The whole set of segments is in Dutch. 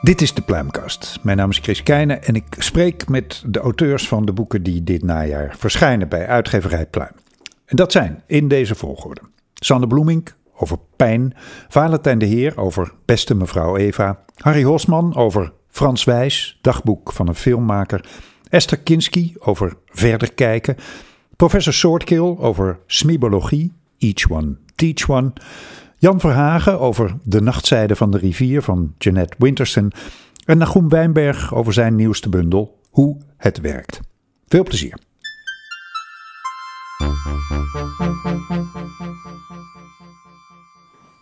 Dit is de Pluimkast. Mijn naam is Chris Keijnen en ik spreek met de auteurs van de boeken die dit najaar verschijnen bij uitgeverij Pluim. En dat zijn in deze volgorde: Sanne Bloemink over pijn, Valentijn de Heer over Beste mevrouw Eva, Harry Hosman over Frans Wijs, dagboek van een filmmaker, Esther Kinski over Verder kijken, professor Soortkill over smibologie, Each One Teach One. Jan Verhagen over De Nachtzijde van de Rivier van Jeanette Winterson. En Nagoem Wijnberg over zijn nieuwste bundel Hoe het werkt. Veel plezier.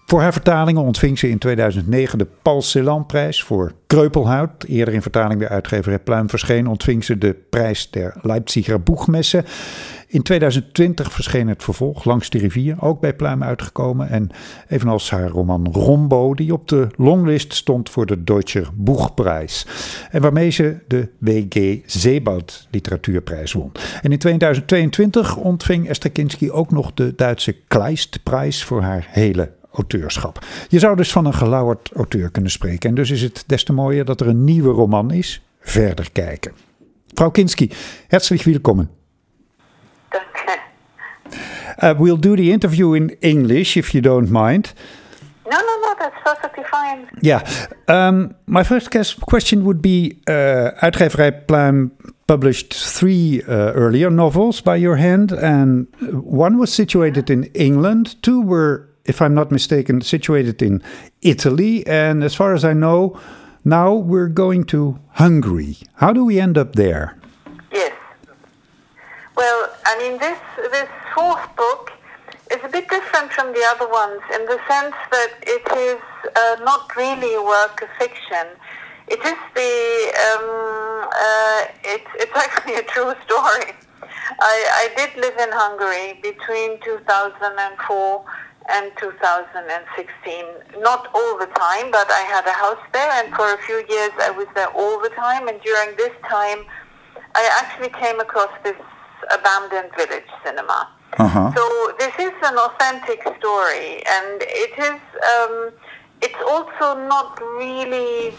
Voor haar vertalingen ontving ze in 2009 de Paul Celan-prijs voor Kreupelhout. Eerder in vertaling bij uitgeverij Pluim verscheen ontving ze de prijs der Leipziger Boegmessen. In 2020 verscheen het vervolg Langs de rivier, ook bij Pluim uitgekomen. En evenals haar roman Rombo, die op de longlist stond voor de Deutscher Buchprijs. En waarmee ze de W.G. Zeeboud Literatuurprijs won. En in 2022 ontving Esther Kinski ook nog de Duitse Kleistprijs voor haar hele auteurschap. Je zou dus van een gelauwerd auteur kunnen spreken. En dus is het des te mooier dat er een nieuwe roman is. Verder kijken. Frau Kinski, herzlich willkommen. Uh, we'll do the interview in English if you don't mind. No, no, no, that's perfectly fine. Yeah. Um, my first question would be uh, Uitgeverij Pluim published three uh, earlier novels by your hand, and one was situated in England, two were, if I'm not mistaken, situated in Italy, and as far as I know, now we're going to Hungary. How do we end up there? Yes. Well, I mean, this this fourth book is a bit different from the other ones in the sense that it is uh, not really a work of fiction. It is the um, uh, it's it's actually a true story. I, I did live in Hungary between 2004 and 2016. Not all the time, but I had a house there, and for a few years I was there all the time. And during this time, I actually came across this abandoned village cinema. Uh-huh. So this is an authentic story, and it is. Um, it's also not really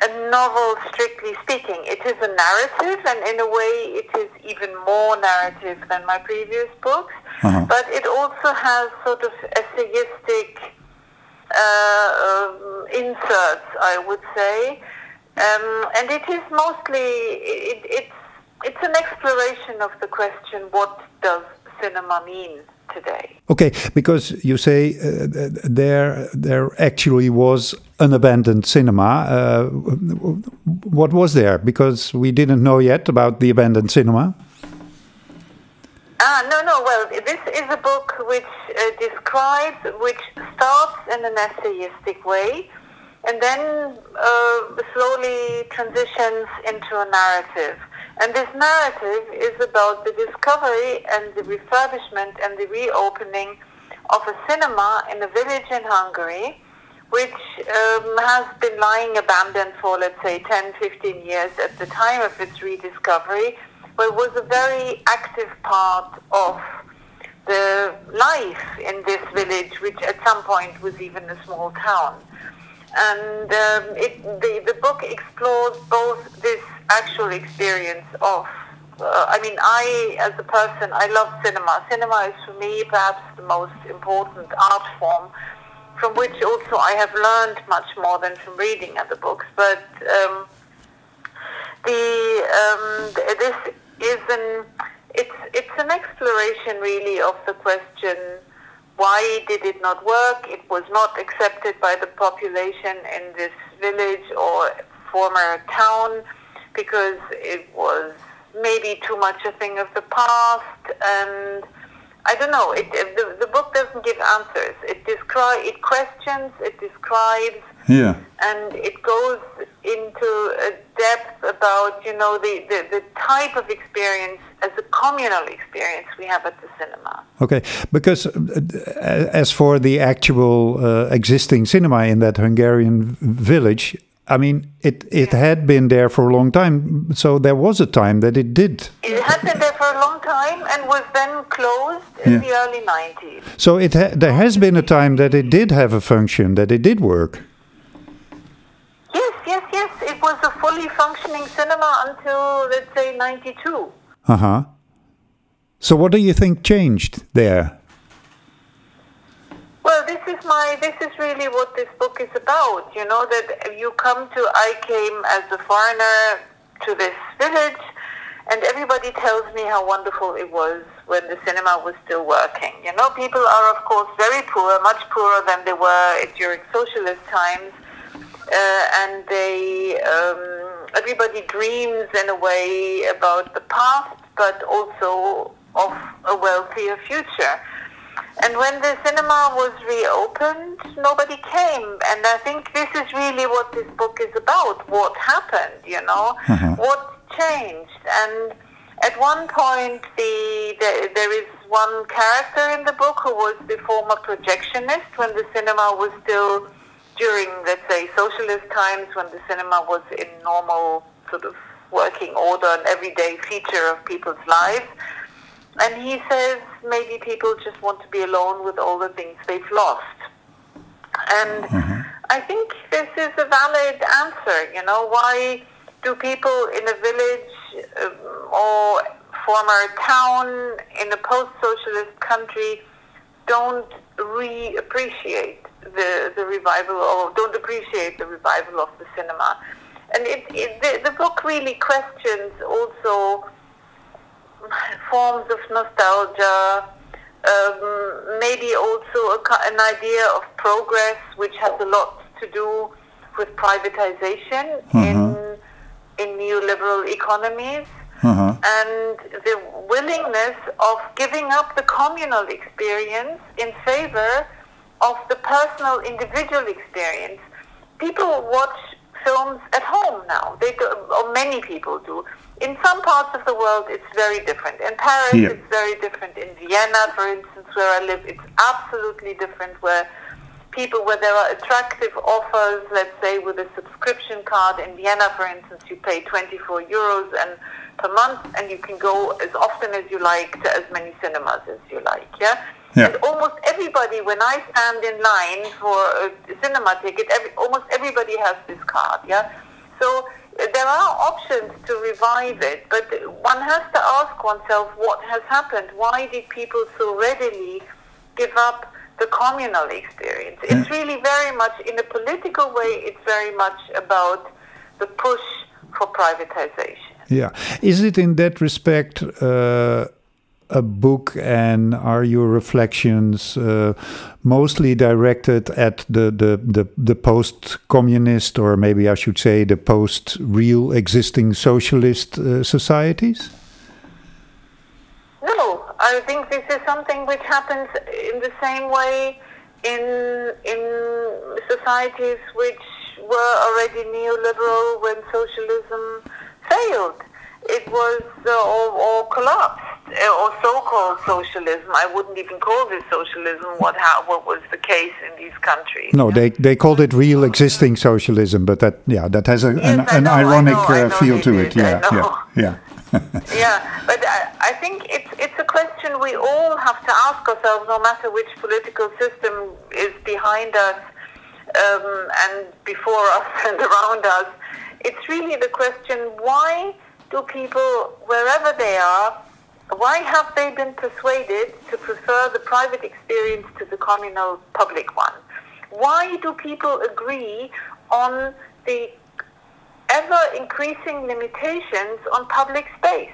a novel, strictly speaking. It is a narrative, and in a way, it is even more narrative than my previous books. Uh-huh. But it also has sort of essayistic uh, um, inserts, I would say, um, and it is mostly it, it's it's an exploration of the question: what does cinema mean today? Okay, because you say uh, there there actually was an abandoned cinema. Uh, what was there? Because we didn't know yet about the abandoned cinema. Ah, no, no. Well, this is a book which uh, describes, which starts in an essayistic way, and then uh, slowly transitions into a narrative. And this narrative is about the discovery and the refurbishment and the reopening of a cinema in a village in Hungary, which um, has been lying abandoned for, let's say, 10, 15 years at the time of its rediscovery, but was a very active part of the life in this village, which at some point was even a small town. And um, it, the, the book explores both this actual experience of uh, I mean, I, as a person, I love cinema. Cinema is for me perhaps the most important art form, from which also I have learned much more than from reading other books. But um, the um, this is an it's it's an exploration really of the question why did it not work? It was not accepted by the population in this village or former town because it was maybe too much a thing of the past and I don't know. It, the, the book doesn't give answers. It describe it questions. It describes. Yeah. And it goes into a depth about you know the, the, the type of experience as a communal experience we have at the cinema. Okay, because uh, as for the actual uh, existing cinema in that Hungarian village, I mean, it, it yeah. had been there for a long time, so there was a time that it did. It had been there for a long time and was then closed in yeah. the early 90s. So it ha there has been a time that it did have a function, that it did work. Yes, yes, yes. It was a fully functioning cinema until, let's say, 92. Uh huh. So what do you think changed there? Well, this is my this is really what this book is about. You know that you come to I came as a foreigner to this village, and everybody tells me how wonderful it was when the cinema was still working. You know, people are of course very poor, much poorer than they were during socialist times, uh, and they um, everybody dreams in a way about the past, but also of a wealthier future. And when the cinema was reopened, nobody came. And I think this is really what this book is about. What happened, you know? Mm-hmm. What changed? And at one point, the, the, there is one character in the book who was the former projectionist when the cinema was still during, let's say, socialist times when the cinema was in normal sort of working order, and everyday feature of people's lives. And he says maybe people just want to be alone with all the things they've lost. And mm-hmm. I think this is a valid answer. You know, why do people in a village um, or former town in a post-socialist country don't re-appreciate the, the revival or don't appreciate the revival of the cinema? And it, it the, the book really questions also forms of nostalgia, um, maybe also a, an idea of progress, which has a lot to do with privatization mm-hmm. in in neoliberal economies. Mm-hmm. And the willingness of giving up the communal experience in favor of the personal individual experience. People watch films at home now. They do, or many people do. In some parts of the world, it's very different. In Paris, yeah. it's very different. In Vienna, for instance, where I live, it's absolutely different. Where people, where there are attractive offers, let's say with a subscription card in Vienna, for instance, you pay 24 euros and per month, and you can go as often as you like to as many cinemas as you like. Yeah. Yeah. And almost everybody, when I stand in line for a cinema ticket, every, almost everybody has this card. Yeah. So there are options to revive it, but one has to ask oneself what has happened. Why did people so readily give up the communal experience? Yeah. It's really very much, in a political way, it's very much about the push for privatization. Yeah. Is it in that respect? Uh, a book and are your reflections uh, mostly directed at the the the, the post communist or maybe I should say the post real existing socialist uh, societies? No, I think this is something which happens in the same way in in societies which were already neoliberal when socialism failed. It was uh, or, or collapsed or so-called socialism. I wouldn't even call this socialism. What how, what was the case in these countries? No, they they called it real existing socialism, but that yeah, that has a, yes, an, an know, ironic I know, I uh, feel to it. Yeah, yeah, yeah. yeah, but I, I think it's it's a question we all have to ask ourselves, no matter which political system is behind us um, and before us and around us. It's really the question: Why do people, wherever they are, why have they been persuaded to prefer the private experience to the communal public one? Why do people agree on the ever increasing limitations on public space,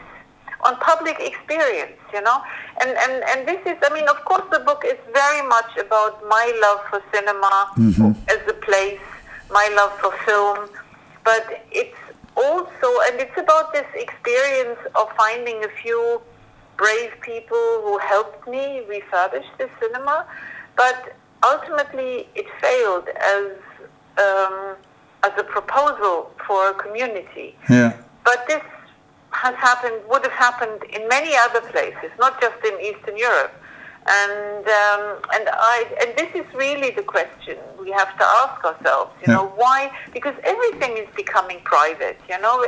on public experience, you know? And, and, and this is, I mean, of course, the book is very much about my love for cinema mm-hmm. as a place, my love for film, but it's also, and it's about this experience of finding a few brave people who helped me refurbish the cinema, but ultimately it failed as um, as a proposal for a community. Yeah. But this has happened, would have happened in many other places, not just in Eastern Europe. And um, and I and this is really the question we have to ask ourselves. You Yeah. know why? Because everything is becoming private. You know,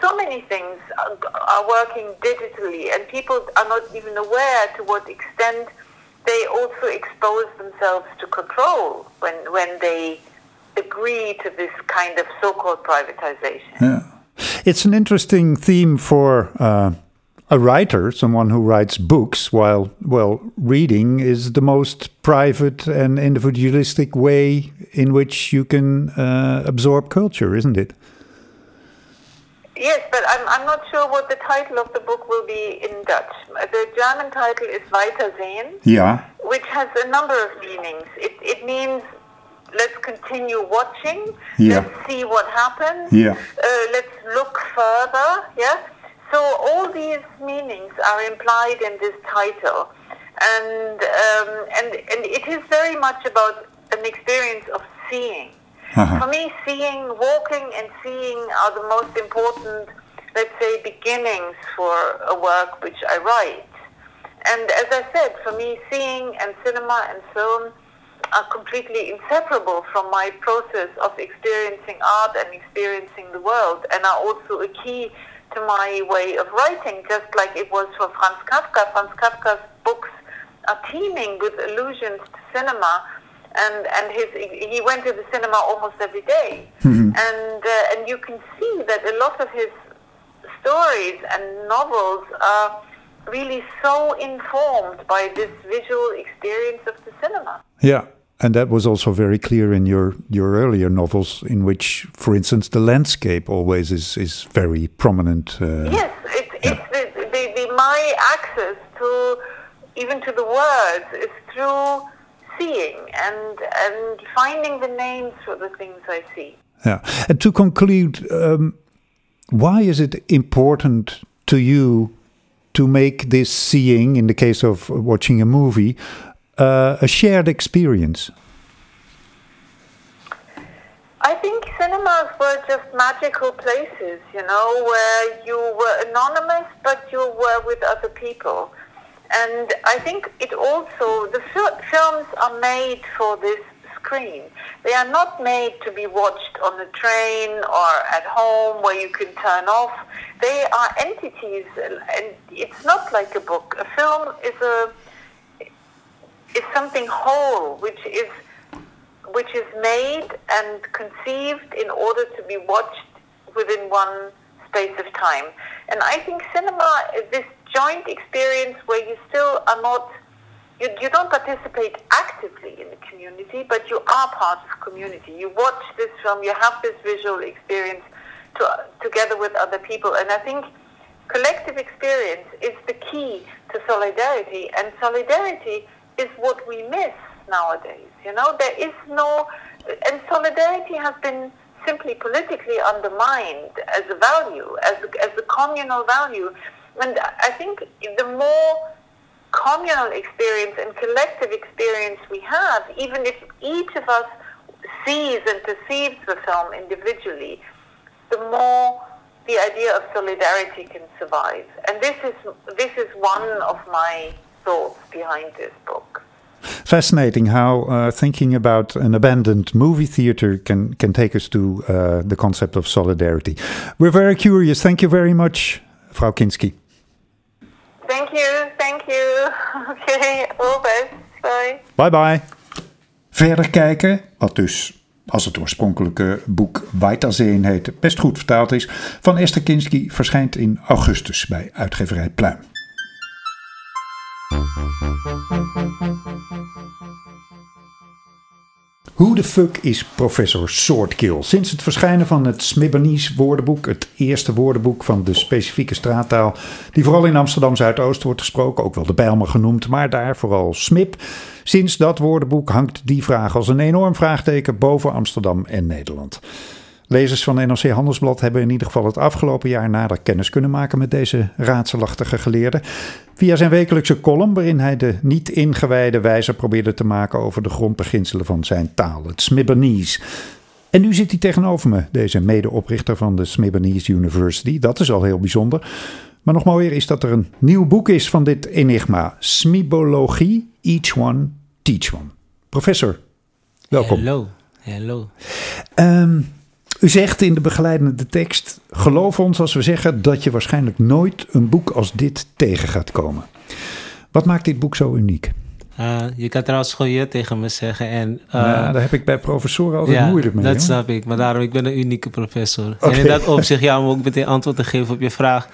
so many things are, working digitally, and people are not even aware to what extent they also expose themselves to control when when they agree to this kind of so-called privatization. Yeah. It's an interesting theme for uh, a writer, someone who writes books, while, well, reading is the most private and individualistic way in which you can uh, absorb culture, isn't it? Yes, but I'm, I'm not sure what the title of the book will be in Dutch. The German title is Weitersehen, Ja. which has a number of meanings. It, it means let's continue watching, Yeah. let's see what happens, Yeah. uh, let's look further. Yeah. So all these meanings are implied in this title, and um, and and it is very much about an experience of seeing. Uh-huh. For me, seeing, walking, and seeing are the most important, let's say, beginnings for a work which I write. And as I said, for me, seeing and cinema and film are completely inseparable from my process of experiencing art and experiencing the world, and are also a key to my way of writing, just like it was for Franz Kafka. Franz Kafka's books are teeming with allusions to cinema, and and his he went to the cinema almost every day. and uh, and you can see that a lot of his stories and novels are really so informed by this visual experience of the cinema. Yeah. And that was also very clear in your, your earlier novels, in which, for instance, the landscape always is, is very prominent. Uh, Yes, it, it's the, the, the my access to even to the words is through seeing and and finding the names for the things I see. Yeah. And to conclude, um, why is it important to you to make this seeing, in the case of watching a movie, uh, a shared experience? I think cinemas were just magical places, you know, where you were anonymous, but you were with other people. And I think it also, the fil- films are made for this screen. They are not made to be watched on the train or at home where you can turn off. They are entities, and it's not like a book. A film is a is something whole, which is which is made and conceived in order to be watched within one space of time. And I think cinema is this joint experience where you still are not, you, you don't participate actively in the community, but you are part of community. You watch this film, you have this visual experience to, together with other people. And I think collective experience is the key to solidarity, and solidarity is what we miss nowadays. You know, there is no, and solidarity has been simply politically undermined as a value, as a, as a communal value. And I think the more communal experience and collective experience we have, even if each of us sees and perceives the film individually, the more the idea of solidarity can survive. And this is this is one of my thoughts behind this book. Fascinating how uh, thinking about an abandoned movie theater can, can take us to uh, the concept of solidarity. We're very curious. Thank you very much, Frau Kinski. Thank you, thank you. Okay, all best. Bye. Bye bye. Verder kijken, wat dus als het oorspronkelijke boek Weitersehen heet, best goed vertaald is, van Esther Kinski verschijnt in augustus bij uitgeverij Pluim. Hoe de fuck is professor Swordkill? Sinds het verschijnen van het Smibbernese woordenboek, het eerste woordenboek van de specifieke straattaal, die vooral in Amsterdam Zuidoost wordt gesproken, ook wel de Bijlmer genoemd, maar daar vooral Smip. Sinds dat woordenboek hangt die vraag als een enorm vraagteken boven Amsterdam en Nederland. Lezers van NRC Handelsblad hebben in ieder geval het afgelopen jaar nader kennis kunnen maken met deze raadselachtige geleerde. Via zijn wekelijkse column, waarin hij de niet ingewijde wijzer probeerde te maken over de grondbeginselen van zijn taal, het Smibbernese. En nu zit hij tegenover me, deze medeoprichter van de Smibanese University. Dat is al heel bijzonder. Maar nog mooier is dat er een nieuw boek is van dit enigma. Smibologie, Each One, Teach One. Professor, welkom. Hallo, hallo. Ehm, u zegt in de begeleidende tekst: geloof ons als we zeggen dat je waarschijnlijk nooit een boek als dit tegen gaat komen. Wat maakt dit boek zo uniek? Uh, je kan trouwens gewoon je tegen me zeggen. En, uh, ja, daar heb ik bij professoren altijd ja, moeilijk mee. dat hoor. snap ik. Maar daarom, ik ben een unieke professor. En in dat opzicht, ja, om ook meteen antwoord te geven op je vraag.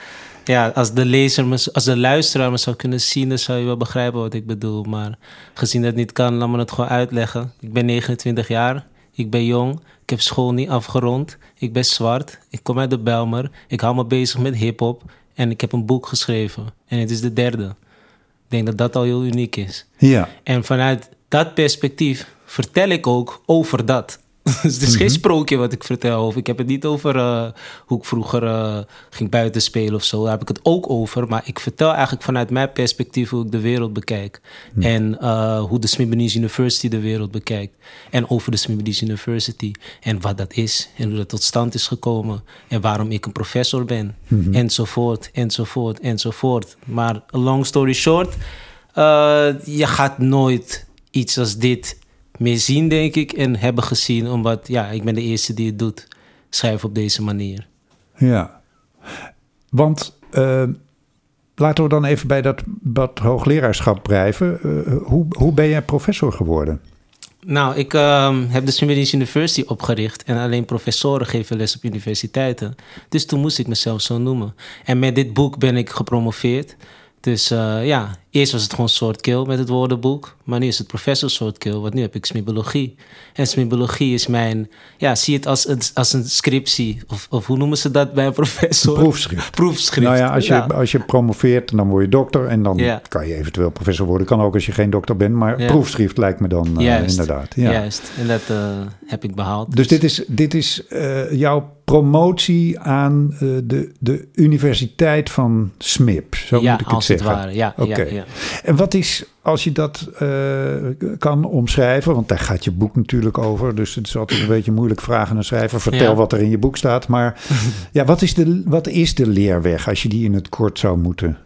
Ja, als de lezer, me, als de luisteraar me zou kunnen zien, dan zou je wel begrijpen wat ik bedoel. Maar gezien dat niet kan, laat me het gewoon uitleggen. Ik ben 29 jaar, ik ben jong, ik heb school niet afgerond, ik ben zwart, ik kom uit de Belmer, ik hou me bezig met hip-hop en ik heb een boek geschreven. En het is de derde. Ik denk dat dat al heel uniek is. Ja. En vanuit dat perspectief vertel ik ook over dat. Dus het is geen sprookje wat ik vertel. Of ik heb het niet over uh, hoe ik vroeger uh, ging buiten spelen of zo. Daar heb ik het ook over. Maar ik vertel eigenlijk vanuit mijn perspectief hoe ik de wereld bekijk. Hm. En uh, hoe de Smibanese University de wereld bekijkt. En over de Smibanese University. En wat dat is. En hoe dat tot stand is gekomen. En waarom ik een professor ben. Mhm. Enzovoort, enzovoort, enzovoort. Maar long story short. je gaat nooit iets als dit meer zien, denk ik, en hebben gezien. Omdat, ja, ik ben de eerste die het doet. Schrijven op deze manier. Ja. Want uh, laten we dan even bij dat, dat hoogleraarschap blijven. Uh, hoe, hoe ben jij professor geworden? Nou, ik uh, heb de Smibanese University opgericht en alleen professoren geven les op universiteiten. Dus toen moest ik mezelf zo noemen. En met dit boek ben ik gepromoveerd. Dus uh, ja, eerst was het gewoon soort kill met het woordenboek. Maar nu is het professor soort kill, want nu heb ik smibologie. En smibologie is mijn, ja, zie het als een, als een scriptie. Of, of hoe noemen ze dat bij een professor? Proefschrift. Proefschrift. Nou ja, als je, ja. als je promoveert, dan word je dokter. En dan Ja. kan je eventueel professor worden. Kan ook als je geen dokter bent. Maar Ja. proefschrift lijkt me dan uh, Juist. inderdaad. Ja. Juist, en dat uh, heb ik behaald. Dus dit is, dit is jouw promotie aan uh, de, de Universiteit van SMIP. Zo ja, moet ik het als zeggen. het ware. Ja, ja, ja. En wat is, als je dat uh, kan omschrijven, want daar gaat je boek natuurlijk over, dus het is altijd een beetje moeilijk vragen aan een schrijver. Vertel Ja. wat er in je boek staat. Maar ja, wat is, de, wat is de leerweg als je die in het kort zou moeten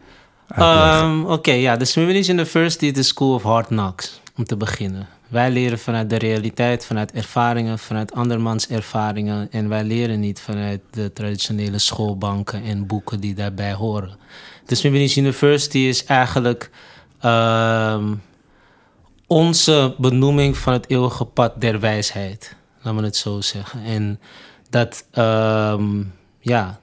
uitleggen? Um, Oké, okay, ja, de Smibanese University is de School of Hard Knocks, om te beginnen. Wij leren vanuit de realiteit, vanuit ervaringen, vanuit andermans ervaringen. En wij leren niet vanuit de traditionele schoolbanken en boeken die daarbij horen. De Smibanese University is eigenlijk um, onze benoeming van het eeuwige pad der wijsheid. Laat me het zo zeggen. En dat, um, ja,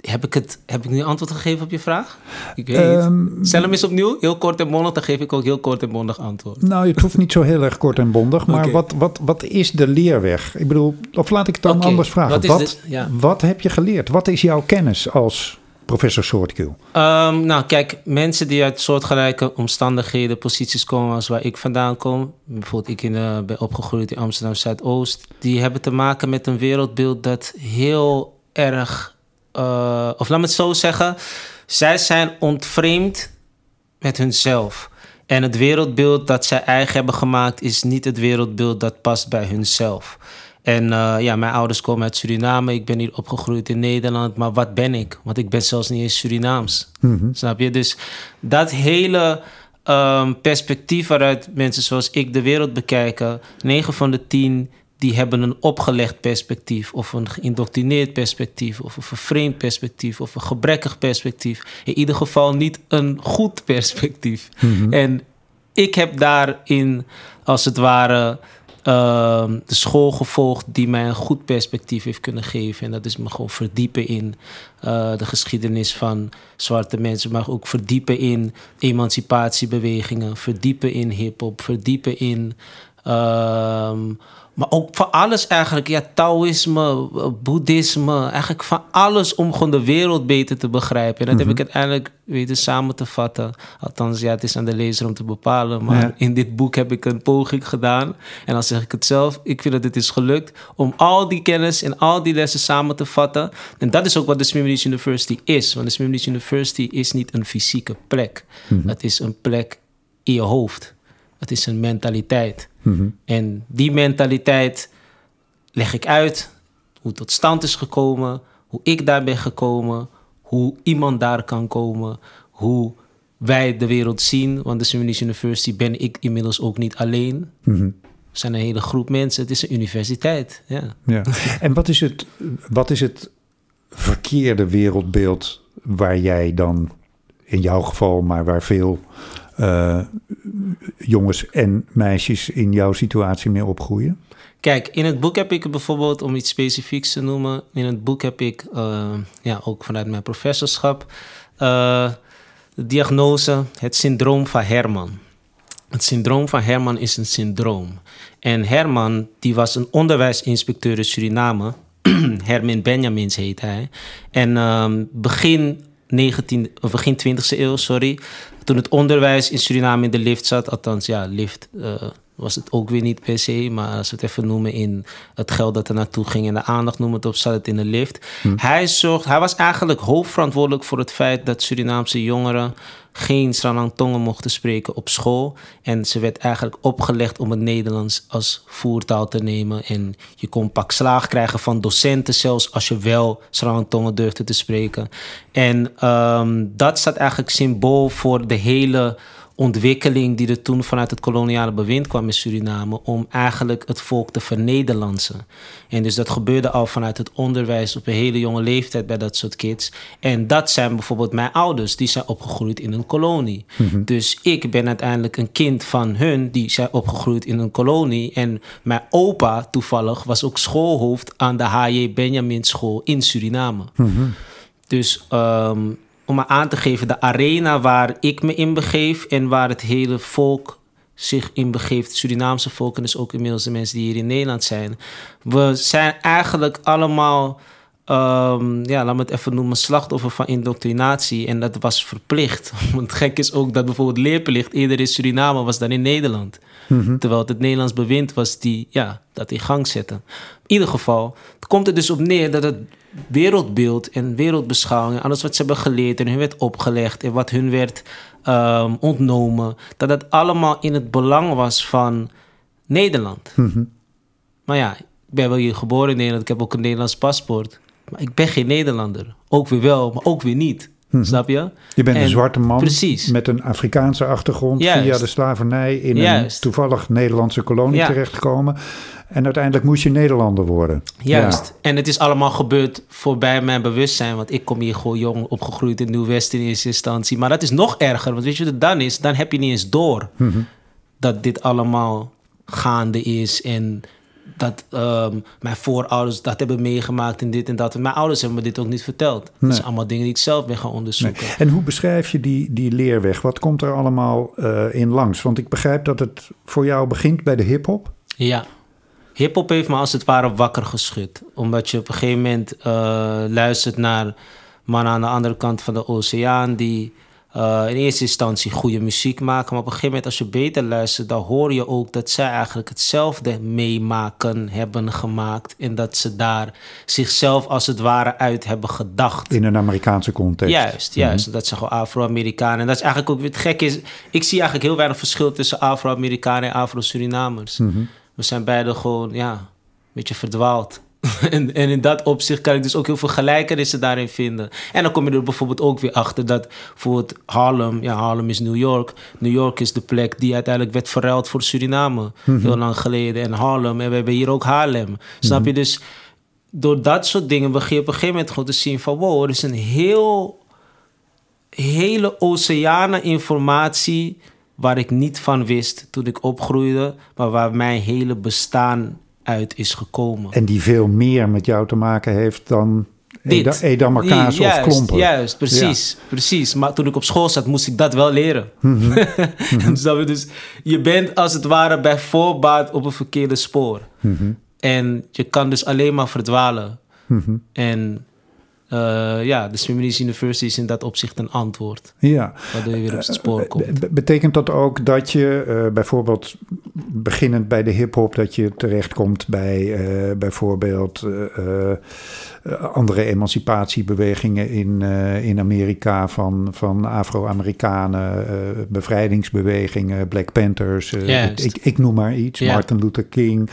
heb ik, het, heb ik nu antwoord gegeven op je vraag? Ik weet um. Stel hem eens opnieuw, heel kort en bondig, dan geef ik ook heel kort en bondig antwoord. Nou, het hoeft niet zo heel erg kort en bondig, maar okay. wat, wat, wat is de leerweg? Ik bedoel, of laat ik het dan okay. anders vragen. Wat, wat, de, ja. wat heb je geleerd? Wat is jouw kennis als professor Soortkill? Um, nou, kijk, mensen die uit soortgelijke omstandigheden, posities komen als waar ik vandaan kom. Bijvoorbeeld, ik in, uh, ben opgegroeid in Amsterdam Zuidoost. Die hebben te maken met een wereldbeeld dat heel erg uh, of laat me het zo zeggen, zij zijn ontvreemd met hunzelf. En het wereldbeeld dat zij eigen hebben gemaakt is niet het wereldbeeld dat past bij hunzelf. En uh, ja, mijn ouders komen uit Suriname. Ik ben hier opgegroeid in Nederland. Maar wat ben ik? Want ik ben zelfs niet eens Surinaams. Mm-hmm. Snap je? Dus dat hele um, perspectief waaruit mensen zoals ik de wereld bekijken... 9 van de 10 die hebben een opgelegd perspectief... of een geïndoctrineerd perspectief... of een vervreemd perspectief... of een gebrekkig perspectief. In ieder geval niet een goed perspectief. Mm-hmm. En ik heb daarin, als het ware... Uh, de school gevolgd die mij een goed perspectief heeft kunnen geven. En dat is me gewoon verdiepen in uh, de geschiedenis van zwarte mensen, maar ook verdiepen in emancipatiebewegingen, verdiepen in hip-hop, verdiepen in. Uh, maar ook van alles eigenlijk. Ja, Taoïsme, Boeddhisme. Eigenlijk van alles om gewoon de wereld beter te begrijpen. En dat heb ik uiteindelijk weten samen te vatten. Althans, ja, het is aan de lezer om te bepalen. Maar ja. in dit boek heb ik een poging gedaan. En dan zeg ik het zelf. Ik vind dat het is gelukt om al die kennis en al die lessen samen te vatten. En dat is ook wat de Smibanese University is. Want de Smibanese University is niet een fysieke plek. Mm-hmm. Het is een plek in je hoofd. Het is een mentaliteit. Mm-hmm. En die mentaliteit, leg ik uit hoe het tot stand is gekomen, hoe ik daar ben gekomen, hoe iemand daar kan komen, hoe wij de wereld zien. Want de Swedish University ben ik inmiddels ook niet alleen. Mhm. We zijn een hele groep mensen. Het is een universiteit. Ja. Ja. En wat is, het, wat is het verkeerde wereldbeeld waar jij dan, in jouw geval, maar waar veel eh, jongens en meisjes in jouw situatie mee opgroeien? Kijk, in het boek heb ik bijvoorbeeld, om iets specifieks te noemen, in het boek heb ik, eh, ja, ook vanuit mijn professorschap, eh, de diagnose, het syndroom van Herman. Het syndroom van Herman is een syndroom. En Herman, die was een onderwijsinspecteur in Suriname. Hermin Benjamins heet hij. En ehm, begin, 19, of begin 20e eeuw, sorry. Toen het onderwijs in Suriname in de lift zat, althans ja, lift eh, was het ook weer niet per se. Maar als we het even noemen in het geld dat er naartoe ging en de aandacht noemen het op, zat het in de lift. Hij, zorgt, hij was eigenlijk hoofdverantwoordelijk voor het feit dat Surinaamse jongeren geen Sranang mochten spreken op school. En ze werd eigenlijk opgelegd om het Nederlands als voertaal te nemen. En je kon pak slaag krijgen van docenten zelfs als je wel Sranang durfde te spreken. En ehm, dat staat eigenlijk symbool voor de hele ontwikkeling die er toen vanuit het koloniale bewind kwam in Suriname om eigenlijk het volk te vernederlandsen. En dus dat gebeurde al vanuit het onderwijs op een hele jonge leeftijd bij dat soort kids. En dat zijn bijvoorbeeld mijn ouders, die zijn opgegroeid in een kolonie. Dus ik ben uiteindelijk een kind van hun, die zijn opgegroeid in een kolonie. En mijn opa toevallig was ook schoolhoofd aan de H.J. Benjamin School in Suriname. Dus ehm, om maar aan te geven, de arena waar ik me in begeef en waar het hele volk zich in begeeft, het Surinaamse volk en dus ook inmiddels de mensen die hier in Nederland zijn. We zijn eigenlijk allemaal, ehm, ja, laat me het even noemen, slachtoffer van indoctrinatie. En dat was verplicht. Want gek is ook dat bijvoorbeeld leerplicht eerder in Suriname was dan in Nederland. Terwijl het het Nederlands bewind was die ja, dat in gang zette. In ieder geval, het komt er dus op neer dat het wereldbeeld en wereldbeschouwing... en alles wat ze hebben geleerd en hun werd opgelegd... en wat hun werd ehm, ontnomen... dat dat allemaal in het belang was van Nederland. Maar ja, ik ben wel hier geboren in Nederland. Ik heb ook een Nederlands paspoort. Maar ik ben geen Nederlander. Ook weer wel, maar ook weer niet. Snap je? Je bent En- een zwarte man Precies. met een Afrikaanse achtergrond Juist. via de slavernij in een toevallig Nederlandse kolonie Ja. terechtgekomen. En uiteindelijk moest je Nederlander worden. Juist. En het is allemaal gebeurd voorbij mijn bewustzijn. Want ik kom hier gewoon jong opgegroeid in Nieuw-West in eerste instantie. Maar dat is nog erger. Want weet je wat het dan is? Dan heb je niet eens door dat dit allemaal gaande is. En dat ehm, mijn voorouders dat hebben meegemaakt en dit en dat. En mijn ouders hebben me dit ook niet verteld. Dat zijn allemaal dingen die ik zelf ben gaan Nee. onderzoeken. En hoe beschrijf je die, die leerweg? Wat komt er allemaal eh, in langs? Want ik begrijp dat het voor jou begint bij de hip-hop. Ja. Hip-hop heeft me als het ware wakker geschud. Omdat je op een gegeven moment eh, luistert naar mannen aan de andere kant van de oceaan. die eh, in eerste instantie goede muziek maken. Maar op een gegeven moment, als je beter luistert, dan hoor je ook dat zij eigenlijk hetzelfde meemaken hebben gemaakt. En dat ze daar zichzelf als het ware uit hebben gedacht. In een Amerikaanse context. Juist, juist. Dat zijn gewoon Afro-Amerikanen. En dat is eigenlijk ook weer het gekke is. Ik zie eigenlijk heel weinig verschil tussen Afro-Amerikanen en Afro-Surinamers. We zijn beide gewoon, ja, een beetje verdwaald. en, en in dat opzicht kan ik dus ook heel veel gelijkenissen daarin vinden. En dan kom je er bijvoorbeeld ook weer achter dat voor het Harlem, ja, Harlem is New York. New York is de plek die uiteindelijk werd verruild voor Suriname. Heel lang geleden. En Harlem, en we hebben hier ook Haarlem. Snap je? Dus door dat soort dingen begin je op een gegeven moment gewoon te zien van... wow, er is een heel, hele oceanen informatie... waar ik niet van wist toen ik opgroeide... maar waar mijn hele bestaan uit is gekomen. En die veel meer met jou te maken heeft dan Dit. Eda- Edammer kaas juist, of klompen. Juist, precies, precies. Maar toen ik op school zat, moest ik dat wel leren. Mhm. Snap je? dus je bent als het ware bij voorbaat op een verkeerde spoor. Mhm. En je kan dus alleen maar verdwalen. Mhm. En eh, ja, de Swiminis University is in dat opzicht een antwoord. Ja. Waardoor je weer op het spoor komt. Be- betekent dat ook dat je eh, bijvoorbeeld beginnend bij de hip-hop, dat je terechtkomt bij eh, bijvoorbeeld eh, andere emancipatiebewegingen in, in Amerika van, van Afro-Amerikanen, bevrijdingsbewegingen, Black Panthers, ik, ik, noem maar iets, Martin Luther King.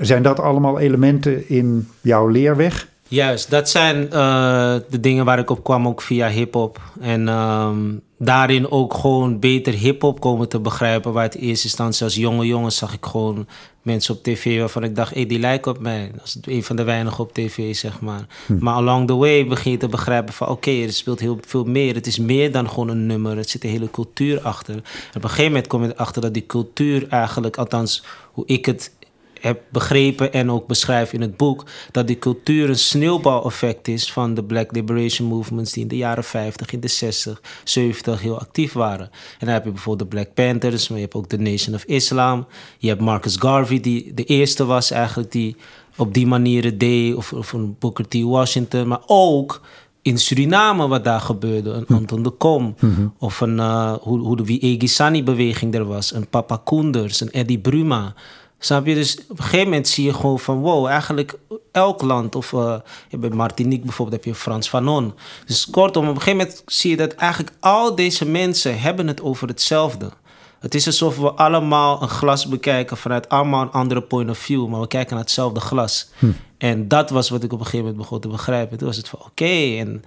Zijn dat allemaal elementen in jouw leerweg? Juist, dat zijn de dingen waar ik op kwam, ook via hip-hop. En ehm, daarin ook gewoon beter hip-hop komen te begrijpen. Waar het in eerste instantie als jonge jongen zag ik gewoon mensen op tv waarvan ik dacht, hé, hey, die lijken op mij. Dat is een van de weinigen op tv, zeg maar. Hm. Maar along the way begin je te begrijpen van, oké, er speelt heel veel meer. Het is meer dan gewoon een nummer. Het zit een hele cultuur achter. En op een gegeven moment kom je erachter dat die cultuur eigenlijk, althans hoe ik het heb begrepen en ook beschrijf in het boek, dat die cultuur een sneeuwbaleffect is van de Black Liberation Movements die in de jaren 50, in de 60, 70 heel actief waren. En dan heb je bijvoorbeeld de Black Panthers, maar je hebt ook de Nation of Islam. Je hebt Marcus Garvey, die de eerste was eigenlijk die op die manier het deed, of, of een Booker T. Washington, maar ook in Suriname wat daar gebeurde. Een hm. Anton de Kom. Mhm. Of een, uh, hoe, hoe de Wiegi-Sani-beweging er was. Een Papa Koenders, een Eddie Bruma. Snap je? Dus op een gegeven moment zie je gewoon van... wow, eigenlijk elk land... of uh, bij Martinique bijvoorbeeld heb je Frans Fanon. Dus kortom, op een gegeven moment zie je dat eigenlijk... al deze mensen hebben het over hetzelfde. Het is alsof we allemaal een glas bekijken... vanuit allemaal een andere point of view... maar we kijken naar hetzelfde glas. Hm. En dat was wat ik op een gegeven moment begon te begrijpen. Toen was het van oké, en...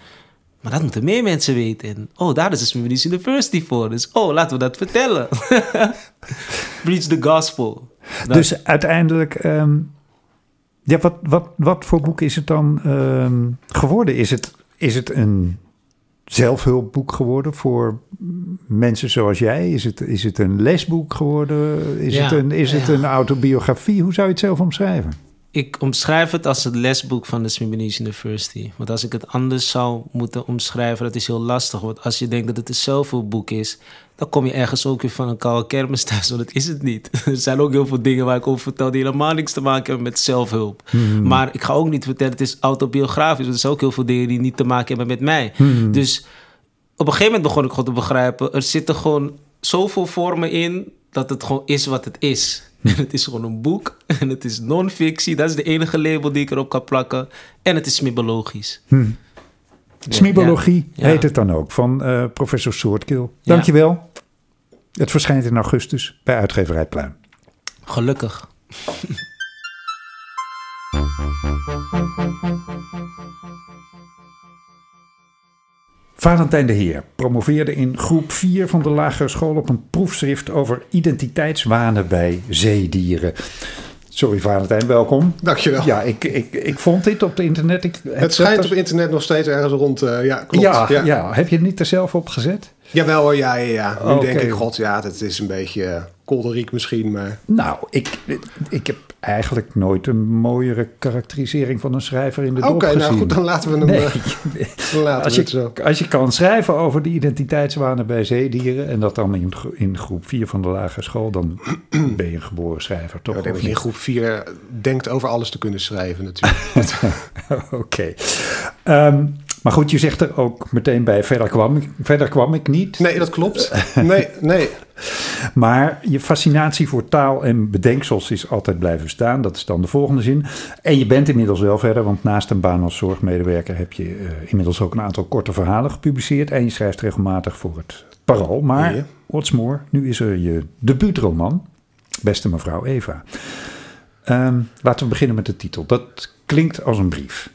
Maar dat moeten meer mensen weten. En, oh, daar is de Smithsonian University voor. Dus, oh, laten we dat vertellen. Preach the gospel. Dus uiteindelijk, ehm, ja, wat, wat, wat voor boek is het dan ehm, geworden? Is het, is het een zelfhulpboek geworden voor mensen zoals jij? Is het, is het een lesboek geworden? Is, het, een, is het een autobiografie? Hoe zou je het zelf omschrijven? ik omschrijf het als het lesboek van de Smithsonian University. Want als ik het anders zou moeten omschrijven, dat is heel lastig. Want als je denkt dat het een zelfhulpboek is, dan kom je ergens ook weer van een koude kermis thuis. Want dat is het niet. Er zijn ook heel veel dingen waar ik over vertel die helemaal niks te maken hebben met zelfhulp. Hmm. Maar ik ga ook niet vertellen, het is autobiografisch. Want er zijn ook heel veel dingen die niet te maken hebben met mij. Hmm. Dus op een gegeven moment begon ik gewoon te begrijpen, er zitten gewoon zoveel vormen in dat het gewoon is wat het is. En het is gewoon een boek. En het is non-fictie. Dat is de enige label die ik erop kan plakken. En het is smibologisch. Hm. Smibologie heet het dan ook. Van uh, professor Soortkil. Dankjewel. Het verschijnt in augustus bij uitgeverij Pluim. Gelukkig. Valentijn de Heer promoveerde in groep 4 van de lagere school op een proefschrift over identiteitswanen bij zeedieren. Sorry Valentijn, welkom. Dankjewel. Ja, ik, ik, ik vond dit op het internet. Ik, het schijnt op internet nog steeds ergens rond. Uh, ja, klopt. Ja, ja. heb je het niet er zelf op gezet? Jawel hoor, ja, ja, ja. Nu denk ik, god, ja, het is een beetje uh, kolderiek misschien, maar... Nou, ik, ik heb eigenlijk nooit een mooiere karakterisering van een schrijver in de Oké, nou goed, dan laten we hem... Nee. dan laten als, je, zo. als je kan schrijven over de identiteitswanen bij zeedieren... en dat dan in, in groep 4 van de lagere school... dan ben je een geboren schrijver, toch? Ja, dat je in groep 4 denkt over alles te kunnen schrijven natuurlijk. Oké. Ehm, maar goed, je zegt er ook meteen bij, verder kwam, ik, verder kwam ik niet. Nee, dat klopt. Nee, nee. Maar je fascinatie voor taal en bedenksels is altijd blijven staan. Dat is dan de volgende zin. En je bent inmiddels wel verder, want naast een baan als zorgmedewerker heb je uh, inmiddels ook een aantal korte verhalen gepubliceerd. En je schrijft regelmatig voor het Parool. Maar, what's more, nu is er je debuutroman, Beste mevrouw Eva. Um, laten we beginnen met de titel. Dat klinkt als een brief.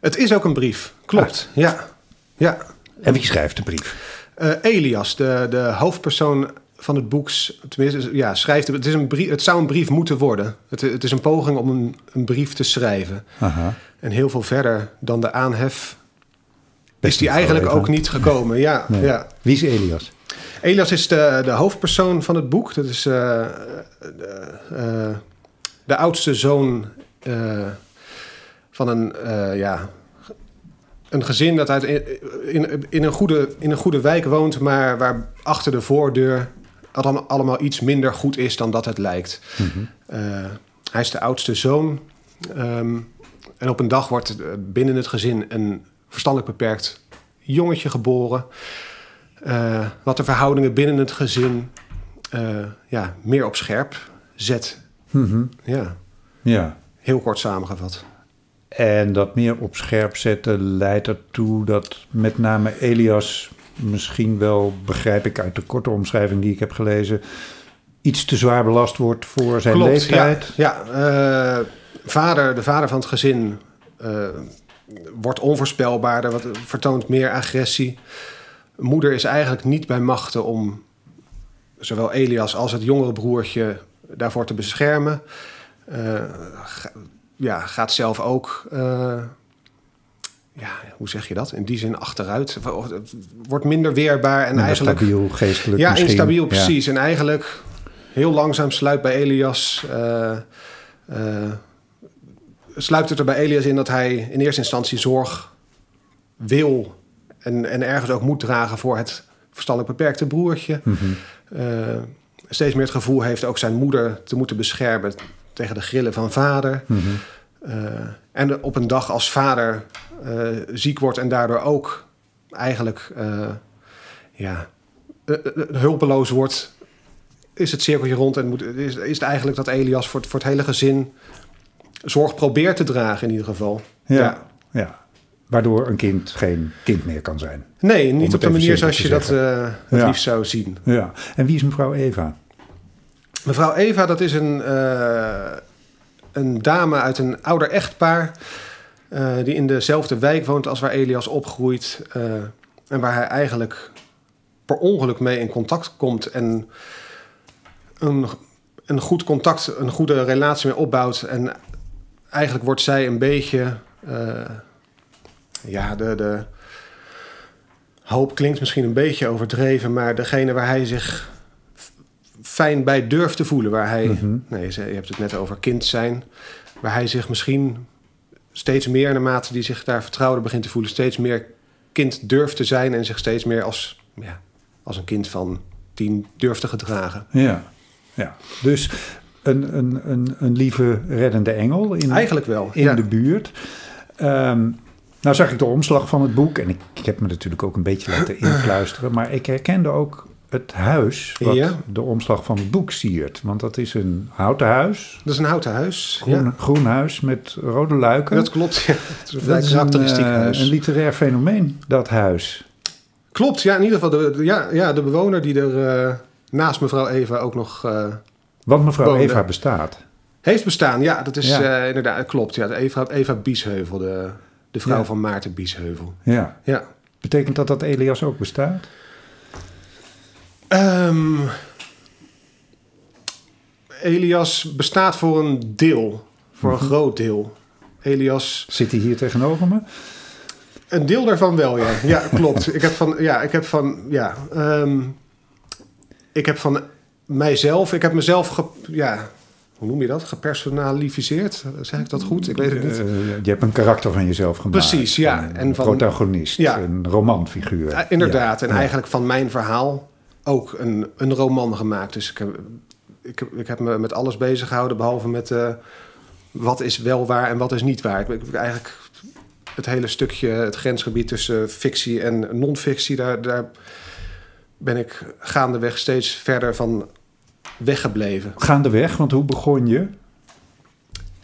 Het is ook een brief, klopt. Ah. Ja. ja. En wie schrijft de brief? Uh, Elias, de, de hoofdpersoon van het boek, tenminste, ja, schrijft het. Is een brief, het zou een brief moeten worden. Het, het is een poging om een, een brief te schrijven. Aha. En heel veel verder dan de aanhef is die eigenlijk ook niet gekomen. Ja, ja. Wie is Elias? Elias is de, de hoofdpersoon van het boek. Dat is uh, de, uh, de, oudste zoon van een, ja, een gezin dat uit in, in, een goede, in een goede wijk woont, maar waar achter de voordeur dan allemaal iets minder goed is dan dat het lijkt. Mm -hmm. uh, hij is de oudste zoon. Um, en op een dag wordt binnen het gezin een verstandelijk beperkt jongetje geboren. Uh, wat de verhoudingen binnen het gezin uh, ja, meer op scherp zet. Mhm. Ja, Ja. heel kort samengevat. En dat meer op scherp zetten leidt ertoe dat met name Elias misschien wel, begrijp ik uit de korte omschrijving die ik heb gelezen, iets te zwaar belast wordt voor zijn leeftijd. Ja, ja eh, vader, de vader van het gezin eh, wordt onvoorspelbaarder, wat, vertoont meer agressie. Moeder is eigenlijk niet bij machten om zowel Elias als het jongere broertje daarvoor te beschermen. Ga- ja, gaat zelf ook, eh, ja, hoe zeg je dat? In die zin achteruit. Wordt minder weerbaar en Minder eigenlijk... stabiel, geestelijk Ja, misschien. instabiel, Ja. precies. En eigenlijk heel langzaam sluit bij Elias... sluipt het er bij Elias in dat hij in eerste instantie zorg wil... en, en ergens ook moet dragen voor het verstandelijk beperkte broertje. Mhm. Steeds meer het gevoel heeft ook zijn moeder te moeten beschermen... tegen de grillen van vader. Mhm. Eh, en op een dag als vader eh, ziek wordt en daardoor ook eigenlijk eh, ja, hulpeloos wordt, is het cirkeltje rond en moet, is, is het eigenlijk dat Elias voor het, voor het hele gezin zorg probeert te dragen in ieder geval. Ja. ja. Waardoor een kind geen kind meer kan zijn. Nee, niet op de manier zoals je dat eh, het Ja. liefst zou zien. Ja. En wie is mevrouw Eva? Mevrouw Eva, dat is een, eh, een dame uit een ouder echtpaar... eh, die in dezelfde wijk woont als waar Elias opgroeit... eh, en waar hij eigenlijk per ongeluk mee in contact komt... en een, een goed contact, een goede relatie mee opbouwt... en eigenlijk wordt zij een beetje... ja, de, de hoop klinkt misschien een beetje overdreven... maar degene waar hij zich fijn bij durft te voelen. Waar hij, Mhm. nee, je hebt het net over kind zijn. Waar hij zich misschien steeds meer, naarmate die zich daar vertrouwder begint te voelen, steeds meer kind durft te zijn en zich steeds meer als, ja, als een kind van tien durft te gedragen. Ja. ja. Dus een, een, een, een lieve reddende engel in, Eigenlijk wel. in ja. de buurt. Ehm, nou zag ik de omslag van het boek en ik, ik heb me natuurlijk ook een beetje laten inkluisteren, maar ik herkende ook het huis wat Ja. de omslag van het boek siert. Want dat is een houten huis, Dat is een houten huis. groen, Ja. groen huis met rode luiken. Dat klopt. Ja. Het is Dat is een, eh, huis. een literair fenomeen, dat huis. Klopt, ja, in ieder geval de, de- ja, ja, de bewoner die er eh, naast mevrouw Eva ook nog eh, Want mevrouw Woonde. Eva bestaat. heeft bestaan. Ja, dat is Ja. inderdaad, klopt. Ja, de Eva, Eva Biesheuvel, de, de vrouw van Maarten Biesheuvel. Ja. Ja. Betekent dat dat Elias ook bestaat? Ehm, Elias bestaat voor een deel, voor een groot deel. Elias, Zit hij hier tegenover me? een deel daarvan wel, ja. Ja, klopt. Ik heb van, ja, ik heb van, ja, ehm, ik heb van mijzelf, ik heb mezelf, ge, ja, hoe noem je dat? Gepersonalificeerd? Zeg ik dat goed? Ik weet het niet. Eh, je hebt een karakter van jezelf gemaakt. Precies, ja. Een En van- protagonist, Ja. een romanfiguur. Ja, inderdaad. En eigenlijk van mijn verhaal ook een, een roman gemaakt. Dus ik heb, ik, heb, ik heb me met alles bezig gehouden, behalve met eh, wat is wel waar en wat is niet waar. Ik, ik, eigenlijk het hele stukje, het grensgebied tussen fictie en non-fictie, daar, daar ben ik gaandeweg steeds verder van weggebleven. Gaandeweg, want hoe begon je?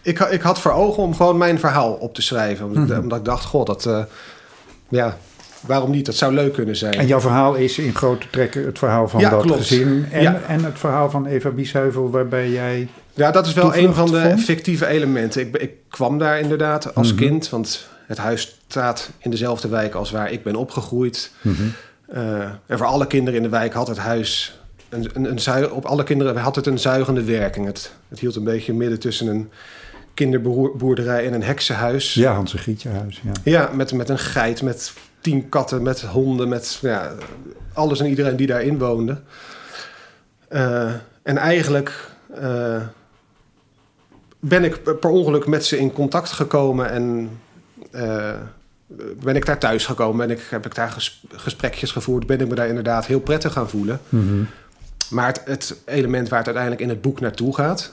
Ik, ik had voor ogen om gewoon mijn verhaal op te schrijven. Omdat, Mhm. omdat ik dacht, god, dat, eh, ja, waarom niet? Dat zou leuk kunnen zijn. En jouw verhaal is in grote trekken het verhaal van Ja, dat klopt. gezin. En, Ja. en het verhaal van Eva Biesheuvel, waarbij jij... Ja, dat is wel een van de vond? fictieve elementen. Ik, ik kwam daar inderdaad als Mhm. kind, want het huis staat in dezelfde wijk als waar ik ben opgegroeid. Eh, en voor alle kinderen in de wijk had het huis een, een, een op alle kinderen had het een zuigende werking. Het, het hield een beetje midden tussen een kinderboerderij en een heksenhuis. Ja, Hans en Grietje huis. Ja. Ja, met, met een geit, met tien katten, met honden, met ja, alles en iedereen die daarin woonde. Eh, en eigenlijk eh, ben ik per ongeluk met ze in contact gekomen en eh, ben ik daar thuis gekomen. En ik, heb ik daar ges- gesprekjes gevoerd, ben ik me daar inderdaad heel prettig gaan voelen. Mhm. Maar het, het element waar het uiteindelijk in het boek naartoe gaat,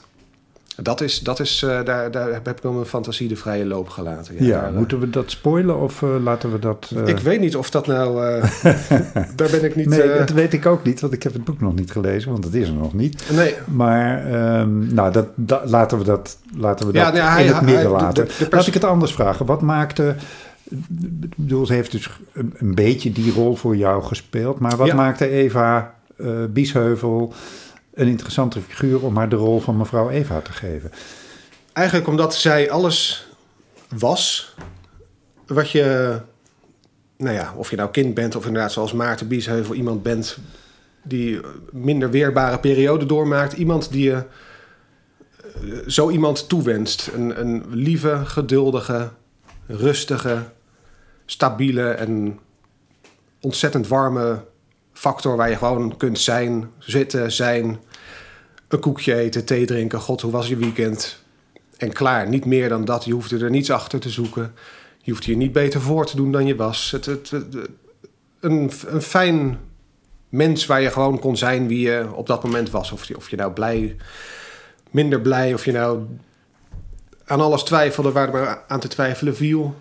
Dat is, dat is uh, daar, daar heb ik mijn fantasie de vrije loop gelaten. Ja, Ja, daar, uh, moeten we dat spoilen of eh, laten we dat... eh, Ik weet niet of dat nou... eh, daar ben ik niet... nee, eh, dat weet ik ook niet, want ik heb het boek nog niet gelezen, want dat is er nog niet. nee, Maar ehm, nou, dat, dat- laten we dat, laten we Ja, dat nee, hij- in het midden hij- laten. de- de pers- Laat ik het anders vragen. Wat maakte... Ik bedoel, ze heeft dus een, een beetje die rol voor jou gespeeld. Maar wat Ja. maakte Eva eh, Biesheuvel een interessante figuur... om haar de rol van mevrouw Eva te geven? eigenlijk omdat zij alles was wat je... Nou ja, of je nou kind bent of inderdaad zoals Maarten Biesheuvel iemand bent... die minder weerbare periode doormaakt. Iemand die je eh, zo iemand toewenst. Een, een lieve, geduldige, rustige, stabiele en ontzettend warme factor... waar je gewoon kunt zijn, zitten, zijn... een koekje eten, thee drinken. God, hoe was je weekend? En klaar, niet meer dan dat. Je hoefde er niets achter te zoeken. Je hoeft je niet beter voor te doen dan je was. Het, het, het- een, een fijn mens waar je gewoon kon zijn wie je op dat moment was. Of je, of je nou blij, minder blij, of je nou aan alles twijfelde waar er maar aan te twijfelen viel.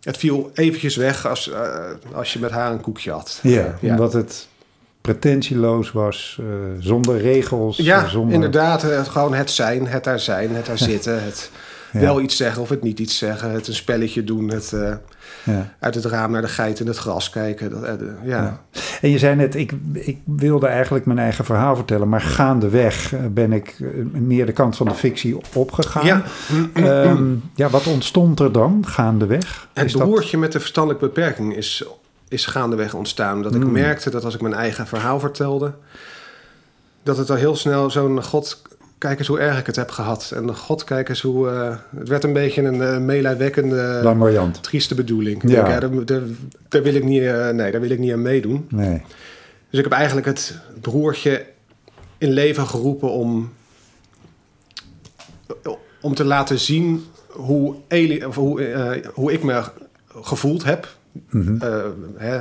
Het viel eventjes weg als, eh, als je met haar een koekje had. Ja, Ja. omdat het pretentieloos was, eh, zonder regels. Ja, zonder... inderdaad. eh, gewoon het zijn, het daar zijn, het daar zitten. Het Ja. wel iets zeggen of het niet iets zeggen. Het een spelletje doen. Het eh, Ja. uit het raam naar de geit in het gras kijken. Dat, ja. Ja. En je zei net, ik, ik wilde eigenlijk mijn eigen verhaal vertellen, maar gaandeweg ben ik meer de kant van de fictie opgegaan. Ja. Ehm, ja, wat ontstond er dan gaandeweg? Het Is dat- met de verstandelijke beperking is, is gaandeweg ontstaan. Dat ik Hmm. merkte dat als ik mijn eigen verhaal vertelde... dat het al heel snel zo'n... God, kijk eens hoe erg ik het heb gehad. En God, kijk eens hoe... eh, het werd een beetje een uh, meelijwekkende, trieste bedoeling. Ja. denk, ja, daar, daar, daar wil ik niet, eh, nee, daar wil ik niet aan meedoen. Nee. Dus ik heb eigenlijk het broertje in leven geroepen om, om te laten zien hoe, Ali- of hoe, eh, hoe ik me gevoeld heb. Mhm. Eh, hè,